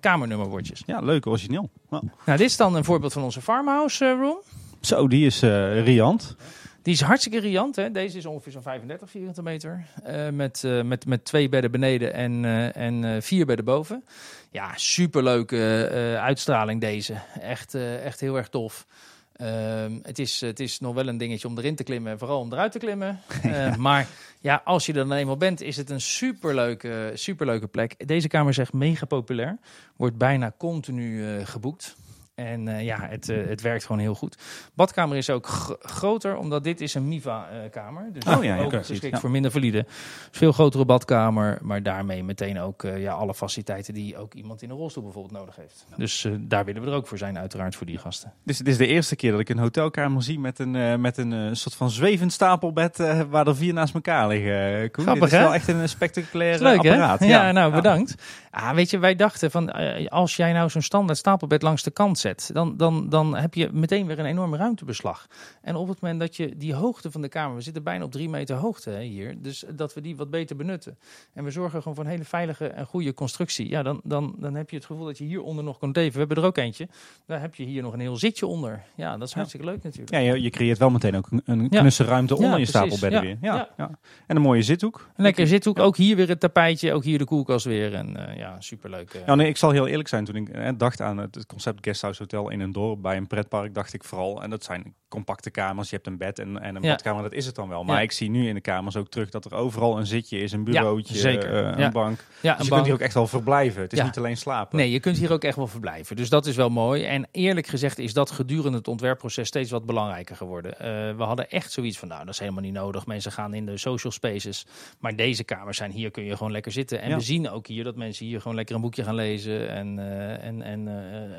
kamernummerbordjes. Ja, leuk, origineel. Nou, dit is dan een voorbeeld van onze farmhouse room. Zo, die is riant. Die is hartstikke riant. Hè? Deze is ongeveer zo'n 35 vierkante meter. Uh, met, uh, met, met twee bedden beneden en, uh, en vier bedden boven. Ja, superleuke uitstraling deze. Echt, echt heel erg tof. Ehm, het, is, het is nog wel een dingetje om erin te klimmen en vooral om eruit te klimmen. Ja. Maar ja, als je er dan eenmaal bent, is het een superleuke, superleuke plek. Deze kamer is echt mega populair. Wordt bijna continu geboekt. En uh, ja, het, uh, het werkt gewoon heel goed. Badkamer is ook groter, omdat dit is een Miva-kamer. dus oh, ja, ook geschikt ja. voor minder valide. Veel grotere badkamer, maar daarmee meteen ook uh, ja, alle faciliteiten die ook iemand in een rolstoel bijvoorbeeld nodig heeft. Dus daar willen we er ook voor zijn, uiteraard, voor die gasten. Dus dit is de eerste keer dat ik een hotelkamer zie met een, met een soort van zwevend stapelbed waar er vier naast elkaar liggen. Koen. Grappig, dit is wel echt een spectaculair Leuk, apparaat. Ja, nou bedankt. Ah, weet je, wij dachten van als jij nou zo'n standaard stapelbed langs de kant zet, dan, dan, dan heb je meteen weer een enorme ruimtebeslag. En op het moment dat je die hoogte van de kamer, we zitten bijna op drie meter hoogte hè, hier, dus dat we die wat beter benutten. En we zorgen gewoon voor een hele veilige en goede constructie. Ja, dan, dan, dan heb je het gevoel dat je hieronder nog kunt leven. We hebben er ook eentje. Daar heb je hier nog een heel zitje onder. Ja, dat is hartstikke leuk natuurlijk. Ja, je, je creëert wel meteen ook een, een knusse ruimte onder je stapelbedden weer. Ja, ja. En een mooie zithoek. Een lekker zithoek. Ook hier weer het tapijtje. Ook hier de koelkast weer. En uh, ja, superleuk. Uh. Ja, nee, ik zal heel eerlijk zijn. Toen ik eh, dacht aan het concept guesthouse hotel in een dorp bij een pretpark, dacht ik vooral, en dat zijn compacte kamers. Je hebt een bed en, en een badkamer, dat is het dan wel. Maar ik zie nu in de kamers ook terug dat er overal een zitje is, een bureautje, zeker. een bank. Ja, dus je kunt hier ook echt wel verblijven. Het is niet alleen slapen. Nee, je kunt hier ook echt wel verblijven. Dus dat is wel mooi. En eerlijk gezegd is dat gedurende het ontwerpproces steeds wat belangrijker geworden. we hadden echt zoiets van, nou, dat is helemaal niet nodig. Mensen gaan in de social spaces. Maar deze kamers zijn hier, kun je gewoon lekker zitten. En we zien ook hier dat mensen hier gewoon lekker een boekje gaan lezen en, uh, en, en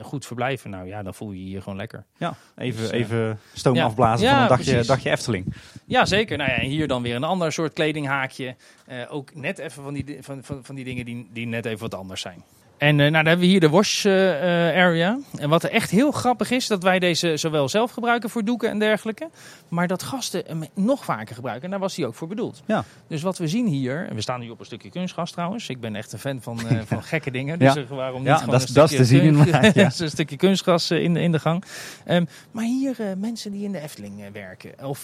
goed verblijven. Nou ja, dan voel je je hier gewoon lekker. Ja, even, dus, even stoom afblazen van een dagje, dagje Efteling. Ja, zeker. Nou ja, en hier dan weer een ander soort kledinghaakje. ook net even van die, van, van, van die dingen die, die net even wat anders zijn. En uh, nou, dan hebben we hier de wash uh, area. En wat er echt heel grappig is, dat wij deze zowel zelf gebruiken voor doeken en dergelijke. Maar dat gasten hem nog vaker gebruiken. En daar was hij ook voor bedoeld. Ja. Dus wat we zien hier, en we staan nu op een stukje kunstgras trouwens. Ik ben echt een fan van, uh, van gekke dingen. Dus ja. waarom niet ja, gewoon dat, een, dat stukje, te zien ja. een stukje kunstgras in, de, in de gang. Um, maar hier mensen die in de Efteling werken of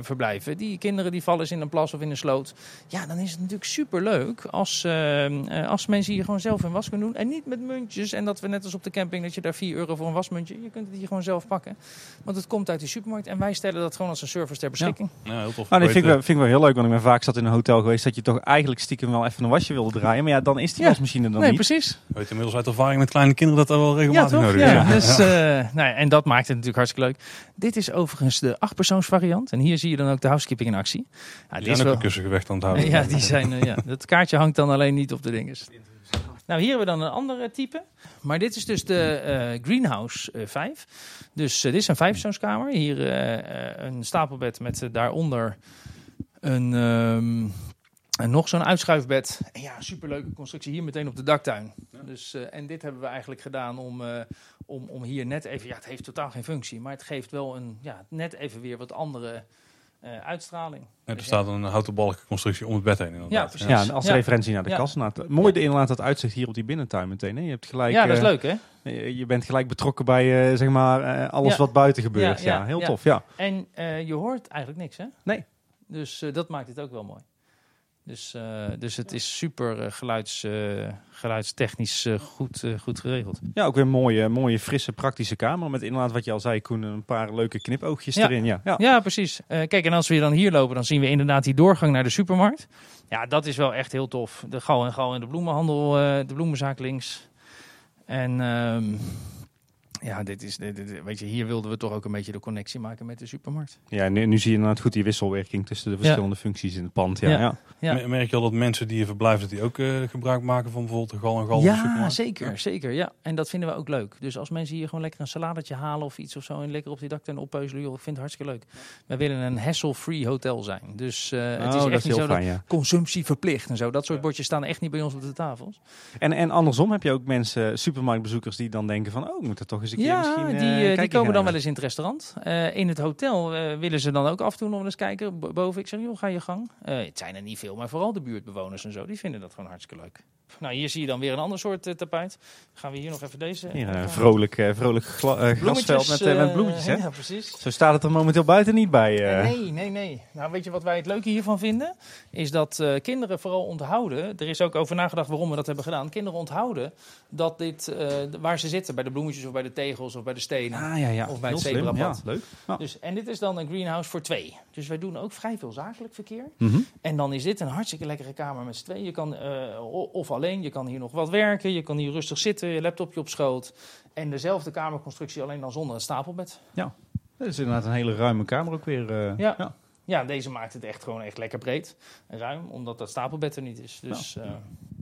verblijven. Die kinderen die vallen eens in een plas of in een sloot. Ja, dan is het natuurlijk super leuk als, ehm, als mensen hier gewoon zelf hun was kunnen doen. En niet met muntjes. En dat we net als op de camping, dat je daar 4 euro voor een wasmuntje. Je kunt het hier gewoon zelf pakken. Want het komt uit die supermarkt. En wij stellen dat gewoon als een service ter beschikking. Ja, heel tof. Nou, vind, ik wel, vind ik wel heel leuk. Want ik ben vaak zat in een hotel geweest dat je toch eigenlijk stiekem wel even een wasje wilde draaien. Maar ja, dan is die wasmachine dan nee, niet. precies. Weet inmiddels uit ervaring met kleine kinderen dat dat wel regelmatig nodig is. Ja, dus, uh, nou, en dat maakt het natuurlijk hartstikke leuk. Dit is overigens de achtpersoonsvariant. En hier zie je dan ook de housekeeping in actie. Ja, die is wel... kussengewicht aan het houden. Ja, die zijn, uh, ja, dat kaartje hangt dan alleen niet op de dinges. Nou, hier hebben we dan een andere type. Maar dit is dus de uh, Greenhouse uh, 5. Dus uh, dit is een vijfpersoonskamer. Hier een stapelbed met daaronder een, um, en nog zo'n uitschuifbed. En ja, superleuke constructie hier meteen op de daktuin. Dus, en dit hebben we eigenlijk gedaan om, om, om hier net even... Ja, het heeft totaal geen functie, maar het geeft wel een, ja, net even weer wat andere uitstraling. En er dus staat een houten balkenconstructie om het bed heen. Inderdaad. Ja, ja, als referentie naar de ja. kast. Nou, mooi de inderdaad dat uitzicht hier op die binnentuin meteen. Hè? Je hebt gelijk. Ja, dat is uh, leuk hè. Je bent gelijk betrokken bij uh, zeg maar alles wat buiten gebeurt. Ja, heel tof. Ja. En je hoort eigenlijk niks hè? Nee. Dus dat maakt het ook wel mooi. Dus, uh, dus het is super uh, geluids, uh, geluidstechnisch goed, goed geregeld. Ja, ook weer een mooie, mooie, frisse, praktische kamer. Met inderdaad, wat je al zei, Koen, een paar leuke knipoogjes ja. erin. Ja, ja. ja precies. kijk, en als we dan hier lopen, dan zien we inderdaad die doorgang naar de supermarkt. Ja, dat is wel echt heel tof. De Gal en Gal en de bloemenhandel, de bloemenzaak links. En... Um, ja, dit is, dit, weet je, hier wilden we toch ook een beetje de connectie maken met de supermarkt. Ja, nu, nu zie je inderdaad goed die wisselwerking tussen de verschillende functies in het pand. Ja, ja. ja. Merk je al dat mensen die hier verblijven, die ook uh, gebruik maken van bijvoorbeeld de gal en gal? Ja, zeker, zeker. Ja. En dat vinden we ook leuk. Dus als mensen hier gewoon lekker een saladetje halen of iets of zo en lekker op die daktuin oppeuzelen, joh, ik vind het hartstikke leuk. Wij willen een hassle-free hotel zijn. Dus uh, het is oh, echt niet zo fijn, dat consumptie verplicht en zo. Dat soort bordjes staan echt niet bij ons op de tafels. En, en andersom heb je ook mensen, supermarktbezoekers, die dan denken van, oh, moet er toch eens een keer ja, misschien die, uh, die komen dan wel eens in het restaurant. Uh, in het hotel willen ze dan ook af en toe nog eens kijken boven. Ik zeg, joh, ga je gang. het zijn er niet veel, maar vooral de buurtbewoners en zo, die vinden dat gewoon hartstikke leuk. Nou, hier zie je dan weer een ander soort tapijt. Gaan we hier nog even deze... Hier, een vrolijk, vrolijk grasveld met, met bloemetjes, hè? Ja, precies. Zo staat het er momenteel buiten niet bij. Nee, nee, nee. Nou, weet je wat wij het leuke hiervan vinden? Is dat kinderen vooral onthouden. Er is ook over nagedacht waarom we dat hebben gedaan. Kinderen onthouden dat dit, waar ze zitten, bij de bloemetjes of bij de tegels of bij de stenen. Ah, ja, ja. Of bij het zebrapad. Ja, leuk. Ja. Dus, en dit is dan een greenhouse voor twee. Dus wij doen ook vrij veel zakelijk verkeer. Mm -hmm. En dan is dit een hartstikke lekkere kamer met z'n twee. Je kan, uh, of alleen, je kan hier nog wat werken. Je kan hier rustig zitten, je laptopje op schoot. En dezelfde kamerconstructie, alleen dan zonder een stapelbed. Ja, dat is inderdaad een hele ruime kamer ook weer. Uh, ja. ja. Ja, deze maakt het echt gewoon echt lekker breed en ruim, omdat dat stapelbed er niet is. Dus, ja. uh,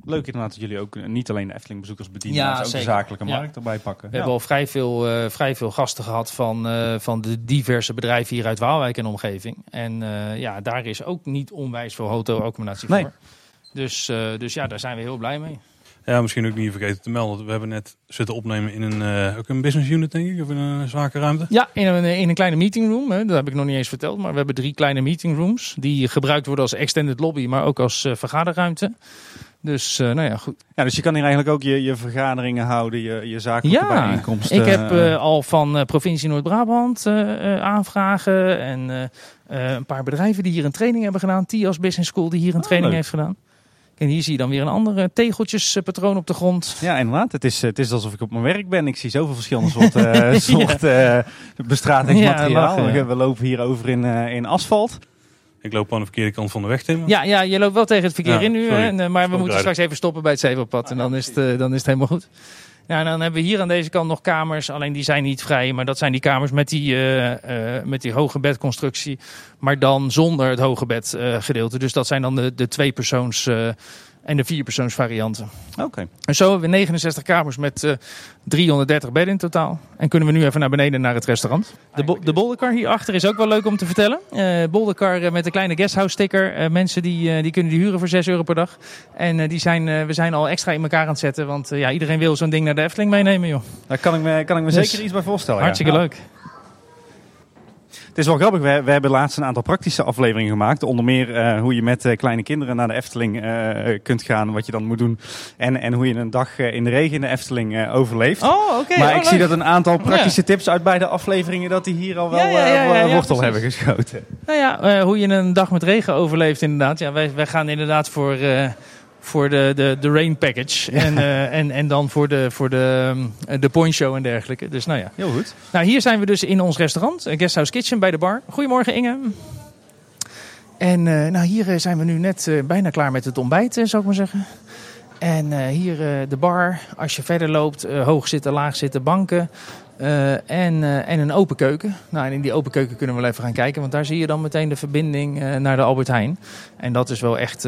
Leuk inderdaad dat jullie ook niet alleen de Efteling-bezoekers bedienen, ja, maar ook de zakelijke markt erbij pakken. We hebben al vrij veel, uh, vrij veel gasten gehad van, uh, van de diverse bedrijven hier uit Waalwijk en omgeving. En ja, daar is ook niet onwijs veel hotel-accommodatie nee. voor. Dus, dus ja, daar zijn we heel blij mee. Ja, misschien ook niet vergeten te melden. We hebben net zitten opnemen in een, uh, ook een business unit, denk ik, of in een zakenruimte. Ja, in een, in een kleine meetingroom. Hè. Dat heb ik nog niet eens verteld. Maar we hebben drie kleine meetingrooms die gebruikt worden als extended lobby, maar ook als uh, vergaderruimte. Dus, uh, nou ja, goed. Ja, dus je kan hier eigenlijk ook je, je vergaderingen houden, je, je zakelijke ja, bijeenkomsten. ik heb al van provincie Noord-Brabant aanvragen en een paar bedrijven die hier een training hebben gedaan. TIAS Business School die hier een oh, training heeft gedaan. En hier zie je dan weer een andere tegeltjespatroon op de grond. Ja, inderdaad. Het is, het is alsof ik op mijn werk ben. Ik zie zoveel verschillende soorten, uh, bestratingsmateriaal. Ja, we lopen hier over in, in asfalt. Ik loop aan de verkeerde kant van de weg, Tim. Ja, ja je loopt wel tegen het verkeer in nu. Hè, maar we moeten straks even stoppen bij het zevenpad. En dan is het, dan is het helemaal goed. Ja, en dan hebben we hier aan deze kant nog kamers. Alleen die zijn niet vrij. Maar dat zijn die kamers met die, uh, uh, met die hoge bedconstructie. Maar dan zonder het hoge bed uh, gedeelte. Dus dat zijn dan de, de twee persoons en de vierpersoonsvarianten. Oké. En zo hebben we 69 kamers met uh, 330 bedden in totaal. En kunnen we nu even naar beneden naar het restaurant. De, bo de bolderkar hierachter is ook wel leuk om te vertellen. Uh, bolderkar uh, met een kleine guesthouse sticker. Uh, mensen die, die kunnen die huren voor 6 euro per dag. En die zijn, we zijn al extra in elkaar aan het zetten. Want ja, iedereen wil zo'n ding naar de Efteling meenemen joh. Daar kan ik me, kan ik me dus zeker iets bij voorstellen. Hartstikke ja. leuk. Het is wel grappig. We, we, hebben laatst een aantal praktische afleveringen gemaakt. Onder meer uh, hoe je met uh, kleine kinderen naar de Efteling uh, kunt gaan. Wat je dan moet doen. En, en hoe je een dag in de regen in de Efteling overleeft. Oh, oké. Maar oh, ik leuk. zie dat een aantal praktische tips uit beide afleveringen. Dat die hier al wel ja, wortel hebben geschoten. Nou ja, hoe je een dag met regen overleeft inderdaad. Ja, wij, wij gaan inderdaad voor voor de, de, de rain package. En, uh, en, en dan voor de, voor de, de poncho en dergelijke. Dus nou ja. Heel goed. Nou, hier zijn we dus in ons restaurant. Guesthouse Kitchen bij de bar. Goedemorgen Inge. En uh, nou, hier zijn we nu net uh, bijna klaar met het ontbijt, zou ik maar zeggen. En hier de bar. Als je verder loopt, hoog zitten, laag zitten, banken. En, en een open keuken. Nou, en in die open keuken kunnen we wel even gaan kijken. Want daar zie je dan meteen de verbinding naar de Albert Heijn. En dat is wel echt,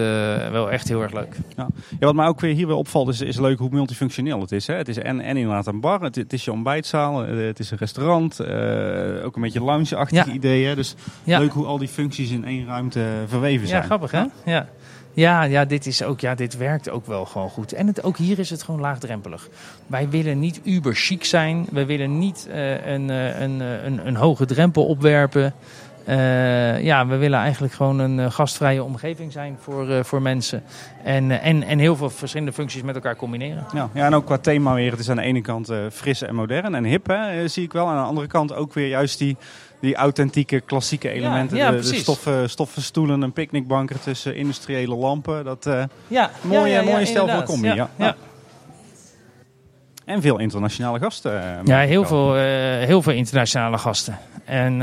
wel echt heel erg leuk. Ja. ja, wat mij ook weer hier weer opvalt is, is leuk hoe multifunctioneel het is. Hè? Het is en, en inderdaad een bar, het, het is je ontbijtzaal, het is een restaurant. ook een beetje lounge-achtige ja. ideeën. Dus ja. leuk hoe al die functies in één ruimte verweven zijn. Ja, grappig hè? Ja. Ja, ja, dit is ook, ja, dit werkt ook wel gewoon goed. En het, ook hier is het gewoon laagdrempelig. Wij willen niet uber chic zijn. We willen niet uh, een, uh, een, een, een, hoge drempel opwerpen. Ja, we willen eigenlijk gewoon een gastvrije omgeving zijn voor, voor mensen. En, en, en heel veel verschillende functies met elkaar combineren. Ja, ja en ook qua thema weer. Het is aan de ene kant fris en modern en hip, hè, zie ik wel. Aan de andere kant ook weer juist die die authentieke klassieke elementen. Ja, ja, de, de stoffen, stoffen stoelen, een picknickbank ertussen, industriële lampen. Dat uh, ja, mooie, ja, mooie stijl van combi. Ja, ja. En veel internationale gasten. Uh, ja, heel veel, uh, heel veel internationale gasten. En,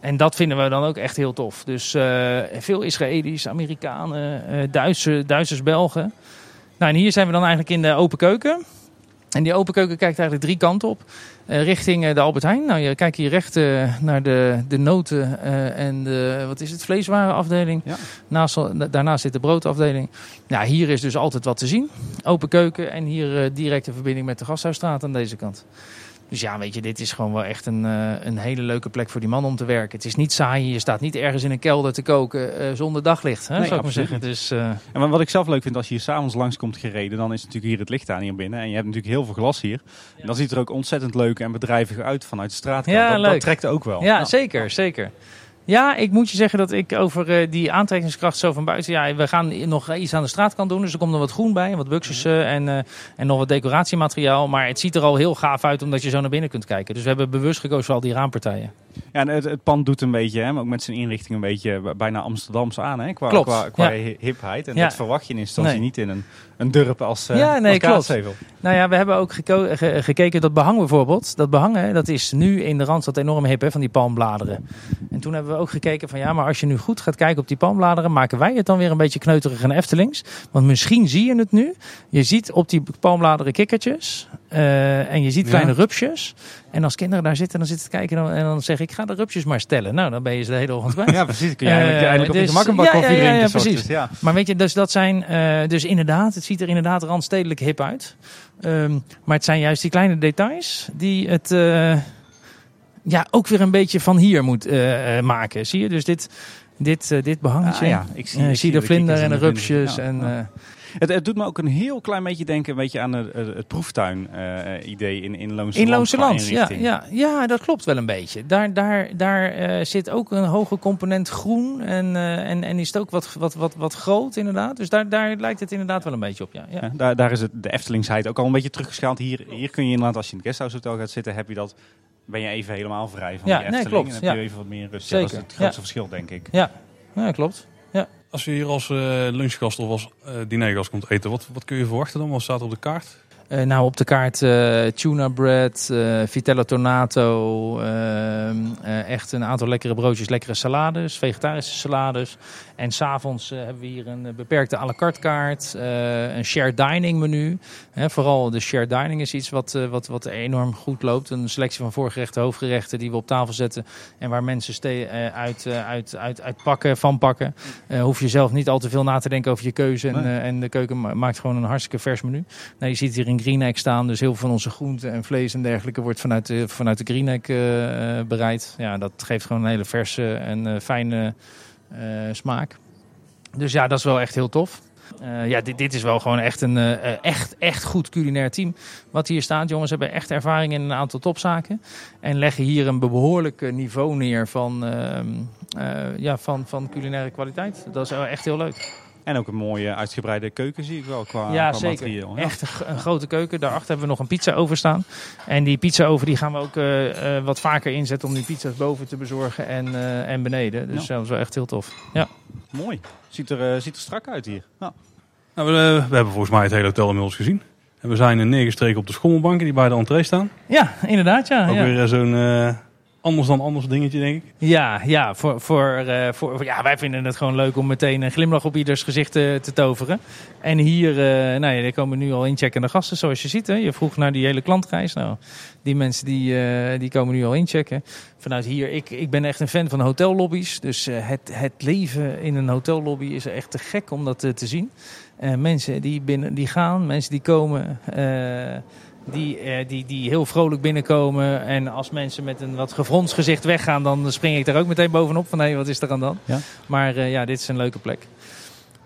en dat vinden we dan ook echt heel tof. Dus veel Israëli's, Amerikanen, Duitsers, Duitsers, Belgen. Nou, en hier zijn we dan eigenlijk in de open keuken. En die open keuken kijkt eigenlijk drie kanten op. Uh, richting uh, de Albert Heijn. Nou, je kijkt hier recht uh, naar de, de noten en de, wat is het, vleeswarenafdeling. Ja. Naast, daarnaast zit de broodafdeling. Ja, hier is dus altijd wat te zien. Open keuken en hier directe verbinding met de Gasthuisstraat aan deze kant. Dus ja, weet je, dit is gewoon wel echt een, uh, een hele leuke plek voor die man om te werken. Het is niet saai, je staat niet ergens in een kelder te koken uh, zonder daglicht, hè, nee, zou ik maar zeggen. Dus, uh... En wat ik zelf leuk vind, als je hier s'avonds langskomt gereden, dan is natuurlijk hier het licht aan hier binnen. En je hebt natuurlijk heel veel glas hier. En dan ziet het er ook ontzettend leuk en bedrijvig uit vanuit de straatkant. Ja, dat, leuk. dat trekt ook wel. Ja, ja, zeker, zeker. Ja, ik moet je zeggen dat ik over uh, die aantrekkingskracht zo van buiten... Ja, we gaan nog iets aan de straatkant doen. Dus er komt nog wat groen bij. Wat buxussen en, uh, en nog wat decoratiemateriaal. Maar het ziet er al heel gaaf uit omdat je zo naar binnen kunt kijken. Dus we hebben bewust gekozen voor al die raampartijen. Ja, en het, het pand doet een beetje, hè, maar ook met zijn inrichting een beetje bijna Amsterdams aan. Hè, qua, klopt. qua, qua ja. hipheid. En ja. dat verwacht je in instantie nee. niet in een, een durp als, uh, ja, nee, als. Nou ja, we hebben ook geko- ge gekeken dat behang bijvoorbeeld. Dat behang, hè, dat is nu in de Randstad enorm hip hè, van die palmbladeren. En toen hebben we ook gekeken van ja, maar als je nu goed gaat kijken op die palmbladeren, maken wij het dan weer een beetje kneuterig en Eftelings. Want misschien zie je het nu. Je ziet op die palmbladeren kikkertjes. Uh, en je ziet kleine ja. rupsjes. En als kinderen daar zitten, dan zitten te kijken en dan zeg ik, ga de rupsjes maar stellen. Nou, dan ben je ze de hele ochtend. Ja, precies. Kun je eigenlijk, uh, eigenlijk dus, op je een bak ja, koffie ja, ja, drinken. Ja, precies. Soort, ja. Maar weet je, dus dat zijn, uh, dus inderdaad, het ziet er inderdaad randstedelijk hip uit. Um, maar het zijn juist die kleine details die het ja, ook weer een beetje van hier moet uh, maken. Zie je? Dus dit, dit, uh, dit behangetje. Ah, ja. ik zie, ik zie de vlinder en de rupsjes. Ja, en, ja. Het, het, doet me ook een heel klein beetje denken weet je, aan het, het proeftuin-idee in, in Loonse In Loonse Land, ja, ja, ja, dat klopt wel een beetje. Daar, daar, daar zit ook een hoge component groen en, en, en is het ook wat, wat, wat, wat groot inderdaad. Dus daar, daar lijkt het inderdaad wel een beetje op, ja. ja. daar, daar is het, de Eftelingsheid ook al een beetje teruggeschaald. Hier, hier kun je inderdaad, als je in het guesthouse hotel gaat zitten, heb je dat ben je even helemaal vrij van ja, die Efteling. Nee, klopt. En heb je even wat meer rust. Zeker. dat is het grootste verschil, denk ik. Ja, ja klopt. Ja. Als je hier als uh, lunchgast of als uh, dinergast komt eten, wat, wat kun je verwachten dan? Wat staat er op de kaart? Uh, nou, op de kaart uh, tuna bread, uh, vitello tonato, echt een aantal lekkere broodjes, lekkere salades, vegetarische salades. En s'avonds uh, hebben we hier een beperkte à la carte kaart, uh, een shared dining menu. He, vooral de shared dining is iets wat, uh, wat, wat enorm goed loopt. Een selectie van voorgerechten, hoofdgerechten die we op tafel zetten. En waar mensen uit, uit, uit, uit pakken, van pakken. hoef je zelf niet al te veel na te denken over je keuze. En, nee. en de keuken maakt gewoon een hartstikke vers menu. Nou, je ziet hier een Green Egg staan. Dus heel veel van onze groenten en vlees en dergelijke wordt vanuit de, vanuit de Green Egg bereid. Ja, dat geeft gewoon een hele verse en fijne... Uh, smaak. Dus ja, dat is wel echt heel tof. Uh, ja, dit, dit, is wel gewoon echt een uh, echt, echt goed culinair team. Wat hier staat, jongens hebben echt ervaring in een aantal topzaken. En leggen hier een behoorlijk niveau neer van, ja, van, van culinaire kwaliteit. Dat is echt heel leuk. En ook een mooie uitgebreide keuken zie ik wel qua, ja, qua zeker. materieel. Ja. Echt een, een, grote keuken. Daarachter hebben we nog een pizza over staan. En die pizza over die gaan we ook uh, uh, wat vaker inzetten om die pizza's boven te bezorgen en, uh, en beneden. Dus ja. dat is wel echt heel tof. Ja. Mooi. Ziet er, ziet er strak uit hier. Ja. Nou, we, we, hebben volgens mij het hele hotel inmiddels gezien. En we zijn neergestreken op de schommelbanken die bij de entree staan. Ja, inderdaad. Ja, ook ja. weer zo'n anders dan anders dingetje, denk ik. Ja, ja, voor, voor, uh, voor, ja wij vinden het gewoon leuk om meteen een glimlach op ieders gezicht te, te toveren. En hier, uh, nou ja, er komen nu al incheckende gasten, zoals je ziet. Hè. Je vroeg naar die hele klantreis. Nou, die mensen die, die komen nu al inchecken. Vanuit hier, ik, ik ben echt een fan van hotellobby's. Dus het, het leven in een hotellobby is echt te gek om dat te zien. mensen die, binnen, die gaan, mensen die komen die, uh, die, die heel vrolijk binnenkomen. En als mensen met een wat gefronst gezicht weggaan, dan spring ik daar ook meteen bovenop van hé, hey, wat is er aan dan? Ja. Maar uh, ja, dit is een leuke plek.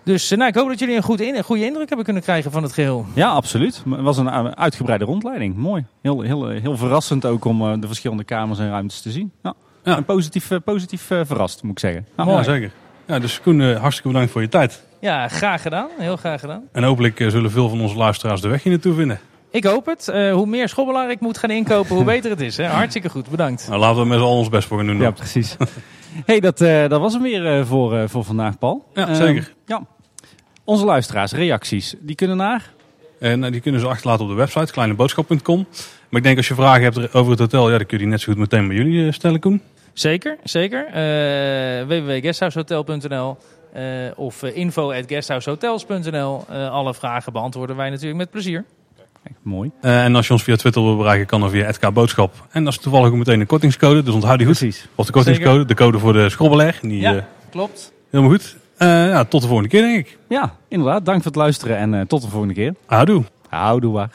Dus uh, nou, ik hoop dat jullie een, goed in, een goede indruk hebben kunnen krijgen van het geheel. Ja, absoluut. Het was een uitgebreide rondleiding. Mooi. Heel, heel, heel verrassend ook om de verschillende kamers en ruimtes te zien. Ja. ja. En positief, positief verrast, moet ik zeggen. Ja, ja zeker. Ja, dus Koen, hartstikke bedankt voor je tijd. Ja, graag gedaan. Heel graag gedaan. En hopelijk zullen veel van onze luisteraars de weg hier naartoe vinden. Ik hoop het. Uh, hoe meer schobbelaar ik moet gaan inkopen, hoe beter het is. Hè? Hartstikke goed, bedankt. Nou, laten we met z'n allen ons best voor gaan doen. Ja, precies. hey, dat, uh, dat was hem weer uh, voor, voor vandaag, Paul. Ja, zeker. Ja. Onze luisteraars, reacties, die kunnen naar? En die kunnen ze achterlaten op de website, kleineboodschap.com. Maar ik denk als je vragen hebt over het hotel, ja, dan kun je die net zo goed meteen bij jullie stellen, Koen. Zeker, zeker. www.guesthoushotels.nl Uh, of info.guesthoushotels.nl. Uh, alle vragen beantwoorden wij natuurlijk met plezier. Kijk, mooi. en als je ons via Twitter wil bereiken, kan dan via @k boodschap. En dat is toevallig ook meteen een kortingscode, dus onthoud die goed. Precies. Of de kortingscode, Zeker. de code voor de schrobbelaar. Die, ja, klopt. Helemaal goed. ja, tot de volgende keer, denk ik. Ja, inderdaad. Dank voor het luisteren en tot de volgende keer. Houdoe. Houdoe waar.